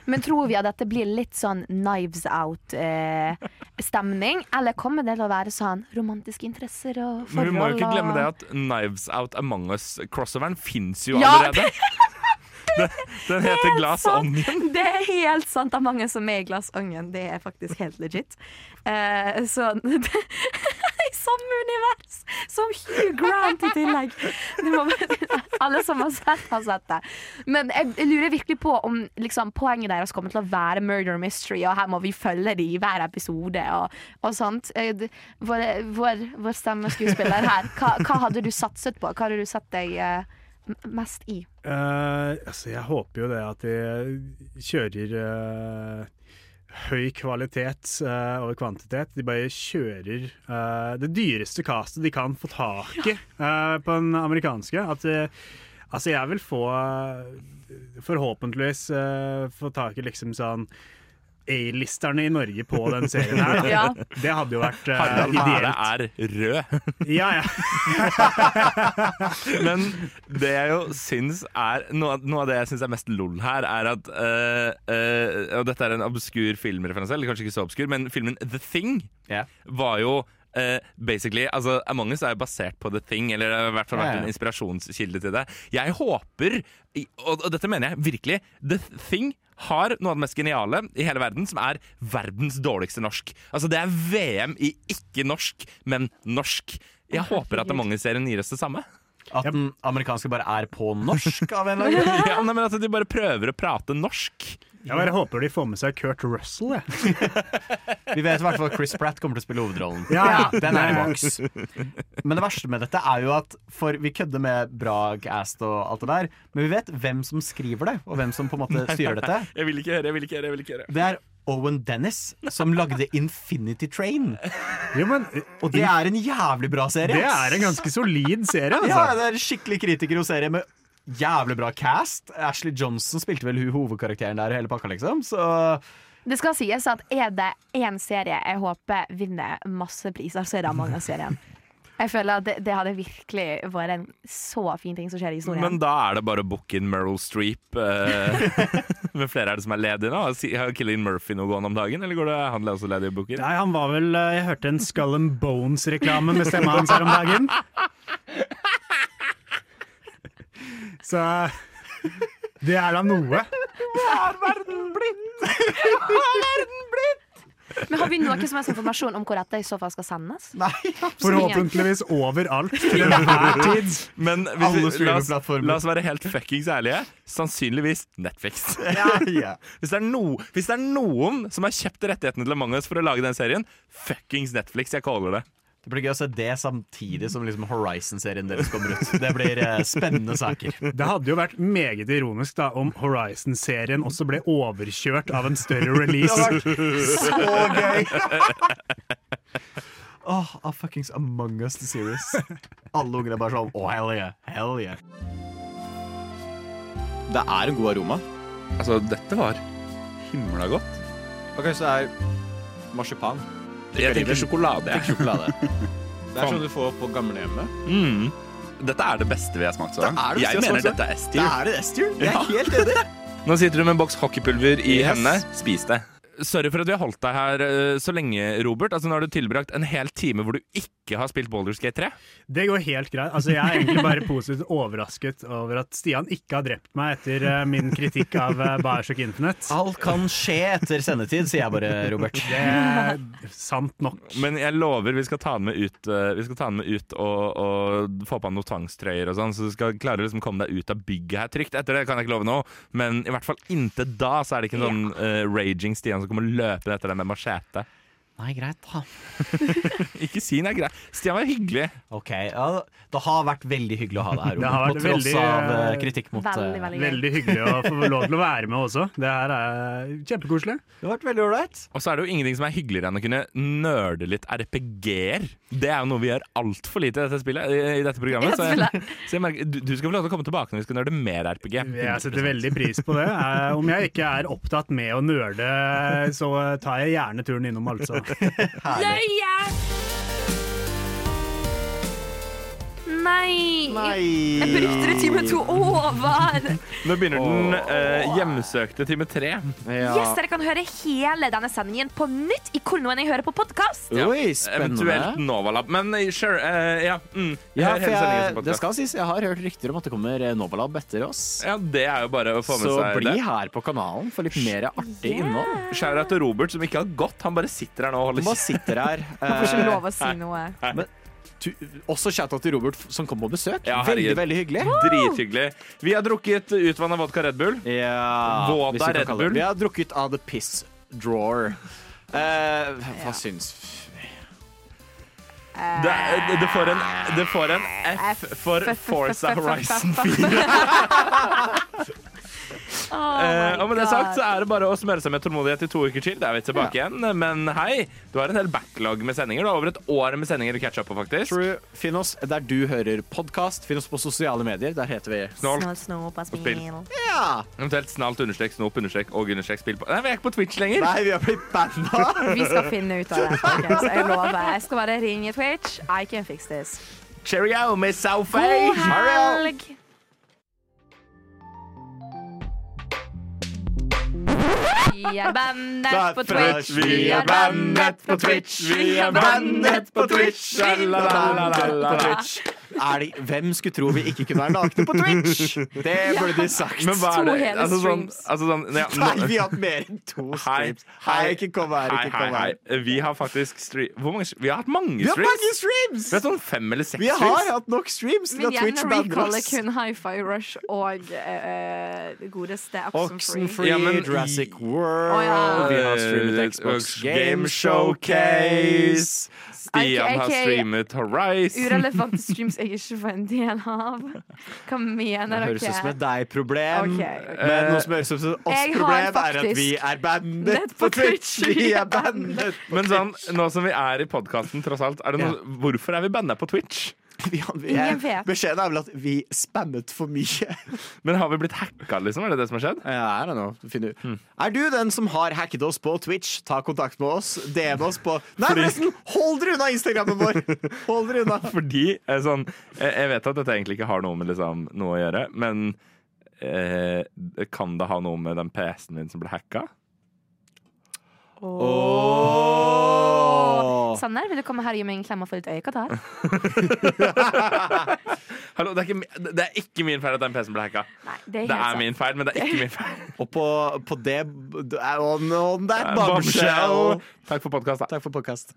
[SPEAKER 4] Men tror vi at dette blir litt sånn Knives Out-stemning? eller kommer det til å være sånn romantiske interesser og forhold?
[SPEAKER 2] Men vi må jo ikke glemme det at Knives Out Among Us-crossoveren fins jo
[SPEAKER 4] Ja,
[SPEAKER 2] allerede. Den, den heter Glass
[SPEAKER 4] sant.
[SPEAKER 2] Onion.
[SPEAKER 4] Det er helt sant. Det er mange som er i Glass Onion. Det er faktisk helt legit. Eh, så I samme univers som Hugh Grant i tillegg. Må, alle som har sett, har sett det. Men jeg, lurer virkelig på om liksom, poenget deres kommer til å være murder mystery, og her må vi følge dem i hver episode og, og sånt. Eh, Vår, vår, vår stemmeskuespiller her, hva, hva hadde du satset på? Hva hadde du sett deg uh, mest i?
[SPEAKER 13] Uh, altså, jeg håper jo det at de kjører eh, høy kvalitet uh, over kvantitet. De bare kjører uh, det dyreste castet de kan få tak i uh, på den amerikanske. At eh, Altså, jeg vil få eh, Forhåpentligvis eh, få tak i liksom sånn A-listerne i Norge på den serien her.
[SPEAKER 4] Ja.
[SPEAKER 13] Det hadde jo vært uh,
[SPEAKER 2] Harald
[SPEAKER 13] ideelt.
[SPEAKER 2] er rød.
[SPEAKER 13] Ja, ja.
[SPEAKER 2] Men det jeg jo syns er Noe, noe av det jeg syns er mest lol her, er at uh, uh, Og dette er en obskur filmreferanse, eller kanskje ikke så obskur, men filmen The Thing var jo Uh, basically, altså Among us er jo basert på The Thing, eller det har i hvert fall vært en inspirasjonskilde til det. Jeg håper, og, og dette mener jeg virkelig, The Thing har noe av det mest geniale i hele verden, som er verdens dårligste norsk. Altså Det er VM i ikke norsk, men norsk. Jeg håper at Among us-serien gir oss det samme.
[SPEAKER 3] At den amerikanske bare er på norsk av en eller annen grunn?
[SPEAKER 2] ja, nei, men At de bare prøver å prate norsk.
[SPEAKER 13] Jeg bare håper de får med seg Kurt Russell. Jeg.
[SPEAKER 3] Vi vet i hvert fall at Chris Pratt kommer til å spille hovedrollen.
[SPEAKER 13] Ja.
[SPEAKER 3] Den er i boks. Men det verste med dette er jo at For vi kødder med Brag, Ast og alt det der, men vi vet hvem som skriver det, og hvem som på en måte styrer dette.
[SPEAKER 2] Jeg vil ikke høre, jeg vil ikke høre. jeg vil ikke høre
[SPEAKER 3] Det er
[SPEAKER 12] Owen Dennis, som lagde Infinity Train.
[SPEAKER 13] Jo, men,
[SPEAKER 12] Og det er en jævlig bra serie.
[SPEAKER 13] Det er en ganske solid serie, altså.
[SPEAKER 12] Ja, det er en skikkelig kritiker og serie med jævlig bra cast. Ashley Johnson spilte vel hun hovedkarakteren der hele pakka, liksom. Så
[SPEAKER 4] Det skal sies at er det én serie jeg håper vinner masse priser, så er det Among-us-serien. Jeg føler at det, det hadde virkelig vært en så fin ting som skjer i historien.
[SPEAKER 2] Men da er det bare å booke inn Meryl Streep. Eh, men flere er det som er ledige nå? Har Killian Murphy noe gående om dagen, eller går det han også ledig i booke?
[SPEAKER 13] Nei, han var vel eh, Jeg hørte en Skull and Bones-reklame med stemma hans her om dagen. Så det er da noe.
[SPEAKER 12] Hva er verden blitt?
[SPEAKER 4] Men har vi noe som helst informasjon om hvor dette i så fall skal sendes?
[SPEAKER 12] Nei,
[SPEAKER 13] Forhåpentligvis overalt til enhver tid.
[SPEAKER 2] Men hvis vi, la, oss, la oss være helt fuckings ærlige. Sannsynligvis Netflix.
[SPEAKER 12] Ja.
[SPEAKER 2] Hvis, det er no, hvis det er noen som har kjøpt rettighetene til Among us for å lage den serien, fuckings Netflix. Jeg kaller det.
[SPEAKER 12] Det blir gøy å se det samtidig som liksom Horizon-serien deres kommer ut. Det blir eh, spennende saker.
[SPEAKER 13] Det hadde jo vært meget ironisk da om Horizon-serien også ble overkjørt av en større release.
[SPEAKER 12] Det hadde vært så gøy! Åh, oh, fuckings Among us the series. Alle ungene er bare sånn oh, hell yeah, hell yeah.
[SPEAKER 3] Det er en god aroma.
[SPEAKER 2] Altså, dette var himla godt.
[SPEAKER 3] Og kanskje det er marsipan.
[SPEAKER 2] Jeg tenker sjokolade. jeg.
[SPEAKER 3] Sjokolade. Det er sånn du får på gamlehjemmet.
[SPEAKER 2] Mm.
[SPEAKER 15] Dette er det beste vi har smakt så langt.
[SPEAKER 3] Det det
[SPEAKER 15] Jeg mener dette er S-tier.
[SPEAKER 3] er det S-tier. Jeg er
[SPEAKER 15] Ja.
[SPEAKER 3] helt enig.
[SPEAKER 2] Nå sitter du med en boks hockeypulver i
[SPEAKER 3] Yes.
[SPEAKER 2] hendene. Spis det. Sorry for at vi har holdt deg her eh, så lenge, Robert. Altså, nå har du tilbrakt en hel time hvor du ikke har spilt Baldur's Gate 3.
[SPEAKER 13] Det går helt greit. Altså, jeg er egentlig bare positivt overrasket over at Stian ikke har drept meg etter uh, min kritikk av uh, Bioshock Infinite.
[SPEAKER 12] Alt kan skje etter sendetid, sier jeg bare, Robert.
[SPEAKER 13] Det er sant nok.
[SPEAKER 2] Men jeg lover vi skal ta den med ut, uh, vi skal ta den med ut og, og få på han noen tvangstrøyer og sånn, så du skal klare å liksom komme deg ut av bygget her trygt. Etter det kan jeg ikke love noe, men i hvert fall inntil da så er det ikke en sånn eh, raging Stian som kommer løpende etter deg med machete.
[SPEAKER 12] Nei, greit, da.
[SPEAKER 2] Ikke si nei, greit. Stian var hyggelig.
[SPEAKER 12] Ok, ja, Det har vært veldig hyggelig å ha deg her,
[SPEAKER 13] Det har
[SPEAKER 12] Robert. På tross
[SPEAKER 13] veldig,
[SPEAKER 12] av eh,
[SPEAKER 13] eh,
[SPEAKER 12] kritikk mot
[SPEAKER 4] Veldig,
[SPEAKER 12] eh,
[SPEAKER 4] veldig gøy.
[SPEAKER 13] Veldig hyggelig å få lov til å være med også. Det her er kjempekoselig.
[SPEAKER 12] Det har vært veldig ålreit.
[SPEAKER 2] Og så er det jo ingenting som er hyggeligere enn å kunne nerde litt RPG-er. Det er jo noe vi gjør altfor lite i dette spillet i, i dette programmet. Så jeg, så jeg merker, du, du skal få lov til å komme tilbake når vi skal nerde mer RPG.
[SPEAKER 13] Jeg setter veldig pris på det. Eh, Om jeg ikke er opptatt med å nerde, så tar jeg gjerne turen innom, altså.
[SPEAKER 4] Løye! Nei! Jeg brukte det time to over!
[SPEAKER 2] Nå begynner den eh, hjemsøkte time tre.
[SPEAKER 4] Yes, Dere kan høre hele denne sendingen på nytt i hvor noen jeg hører på podkast.
[SPEAKER 2] Ja,
[SPEAKER 3] Oi, spennende.
[SPEAKER 2] Eventuelt Novalab. Men eh, sure, eh, ja. Mm, jeg
[SPEAKER 3] Ja, for jeg, det skal sies, jeg har hørt rykter om at det kommer eh, Novalab etter oss.
[SPEAKER 2] Ja, det er jo bare å få med
[SPEAKER 3] Så
[SPEAKER 2] seg
[SPEAKER 3] bli
[SPEAKER 2] det.
[SPEAKER 3] her på kanalen for litt mer artig innhold.
[SPEAKER 2] Shout etter til Robert, som ikke har gått. Han bare sitter her nå og
[SPEAKER 3] Han
[SPEAKER 2] holder
[SPEAKER 3] bare sitter her.
[SPEAKER 4] Han får ikke
[SPEAKER 3] Eh,
[SPEAKER 4] lov å si noe.
[SPEAKER 3] Nei. tu, også shout-out til Robert som kom på besøk.
[SPEAKER 2] Ja,
[SPEAKER 3] veldig,
[SPEAKER 2] herregud.
[SPEAKER 3] veldig hyggelig.
[SPEAKER 2] Drithyggelig. Vi har drukket utvanna vodka Red Bull.
[SPEAKER 3] Ja, Våta vi
[SPEAKER 2] Red. Bull.
[SPEAKER 3] Vi har drukket av the piss drawer. Eh, hva syns
[SPEAKER 2] Det, det, får en, det får en F for Forza Horizon 4. Eh, og med det sagt så er det bare å smøre seg med tålmodighet i to uker til. Det er vi tilbake igjen. Men hei, du har en hel backlog med sendinger. Du har over et år med sendinger å catche opp på, faktisk.
[SPEAKER 3] True. Finn oss der du hører podkast. Finn oss på sosiale medier. Der heter vi
[SPEAKER 2] Snålt.
[SPEAKER 4] Snål, snop og
[SPEAKER 2] spill.
[SPEAKER 3] Ja!
[SPEAKER 2] Eventuelt snalt understrek, snop understrek og understrek spill på Nei, vi er ikke på Twitch lenger.
[SPEAKER 3] Nei, vi har blitt banda.
[SPEAKER 4] Vi skal finne ut av det. folkens. Jeg lover. Jeg skal bare ringe Twitch. I can fix this.
[SPEAKER 2] Cheerio, Miss Sophie.
[SPEAKER 4] God helg! Vi er bandet på Twitch.
[SPEAKER 2] Vi er bandet på Twitch. Vi er bandet på Twitch.
[SPEAKER 3] Er det, hvem skulle tro vi ikke kunne være nakne på Twitch? Det burde de sagt.
[SPEAKER 2] Men hva er
[SPEAKER 4] To
[SPEAKER 2] det?
[SPEAKER 4] hele
[SPEAKER 2] Altså sånn,
[SPEAKER 4] streams.
[SPEAKER 2] altså sånn ja, nå-
[SPEAKER 3] Nei, vi har hatt mer enn to streams. Hei, ikke kom her,
[SPEAKER 2] Hei,
[SPEAKER 3] ikke
[SPEAKER 2] hei,
[SPEAKER 3] kom her.
[SPEAKER 2] hei. Vi har faktisk stream... Hvor mange Vi har hatt mange
[SPEAKER 3] Vi har
[SPEAKER 2] streams.
[SPEAKER 3] mange streams!
[SPEAKER 2] Vi har hatt sånn fem eller seks
[SPEAKER 3] Vi har hatt nok streams til at Twitch
[SPEAKER 4] recaller
[SPEAKER 3] oss.
[SPEAKER 4] kun Hi-Fi Rush og uh, det godeste Oxenfree.
[SPEAKER 2] Ja, men-
[SPEAKER 3] Jurassic World
[SPEAKER 4] Oh, ja.
[SPEAKER 3] Vi har streamet Xbox
[SPEAKER 2] Game. Showcase. Stian har streamet Horizon.
[SPEAKER 4] Urelevante streams jeg ikke får en del av. Hva mener dere?
[SPEAKER 3] Det høres ut som et deg-problem.
[SPEAKER 4] Okay, okay.
[SPEAKER 3] Men noe som høres ut som et oss-problem, er at vi er bandet på
[SPEAKER 4] på
[SPEAKER 3] Twitch! Vi er bandet på
[SPEAKER 2] Men sånn, nå som vi er i podkasten, tross alt, er det noe, hvorfor er vi bandet på Twitch?
[SPEAKER 3] Vi, vi er, beskjeden er vel at vi spammet for mye.
[SPEAKER 2] Men har vi blitt hacka, liksom? Er det det som har skjedd?
[SPEAKER 3] Ja, ut. Er du den som har hacket oss på Twitch, ta kontakt med oss. DM oss på Nei, forresten! Hold dere unna Instagrammen vår! Hold dere unna.
[SPEAKER 2] Fordi eh, sånn, jeg, jeg vet at dette egentlig ikke har noe med liksom, noe å gjøre, men eh, kan det ha noe med den PC-en min som ble hacka?
[SPEAKER 4] Sanner, vil du komme her og gi meg en klem og få litt øyekatarr?
[SPEAKER 2] Hallo, det er, ikke, det er ikke min feil at den PC-en ble hacka.
[SPEAKER 4] det er
[SPEAKER 2] det er min feil, men det er ikke min feil.
[SPEAKER 3] Og på, på det On, on that
[SPEAKER 2] Bombshell. Takk for podkast, da.
[SPEAKER 3] Takk for podkast.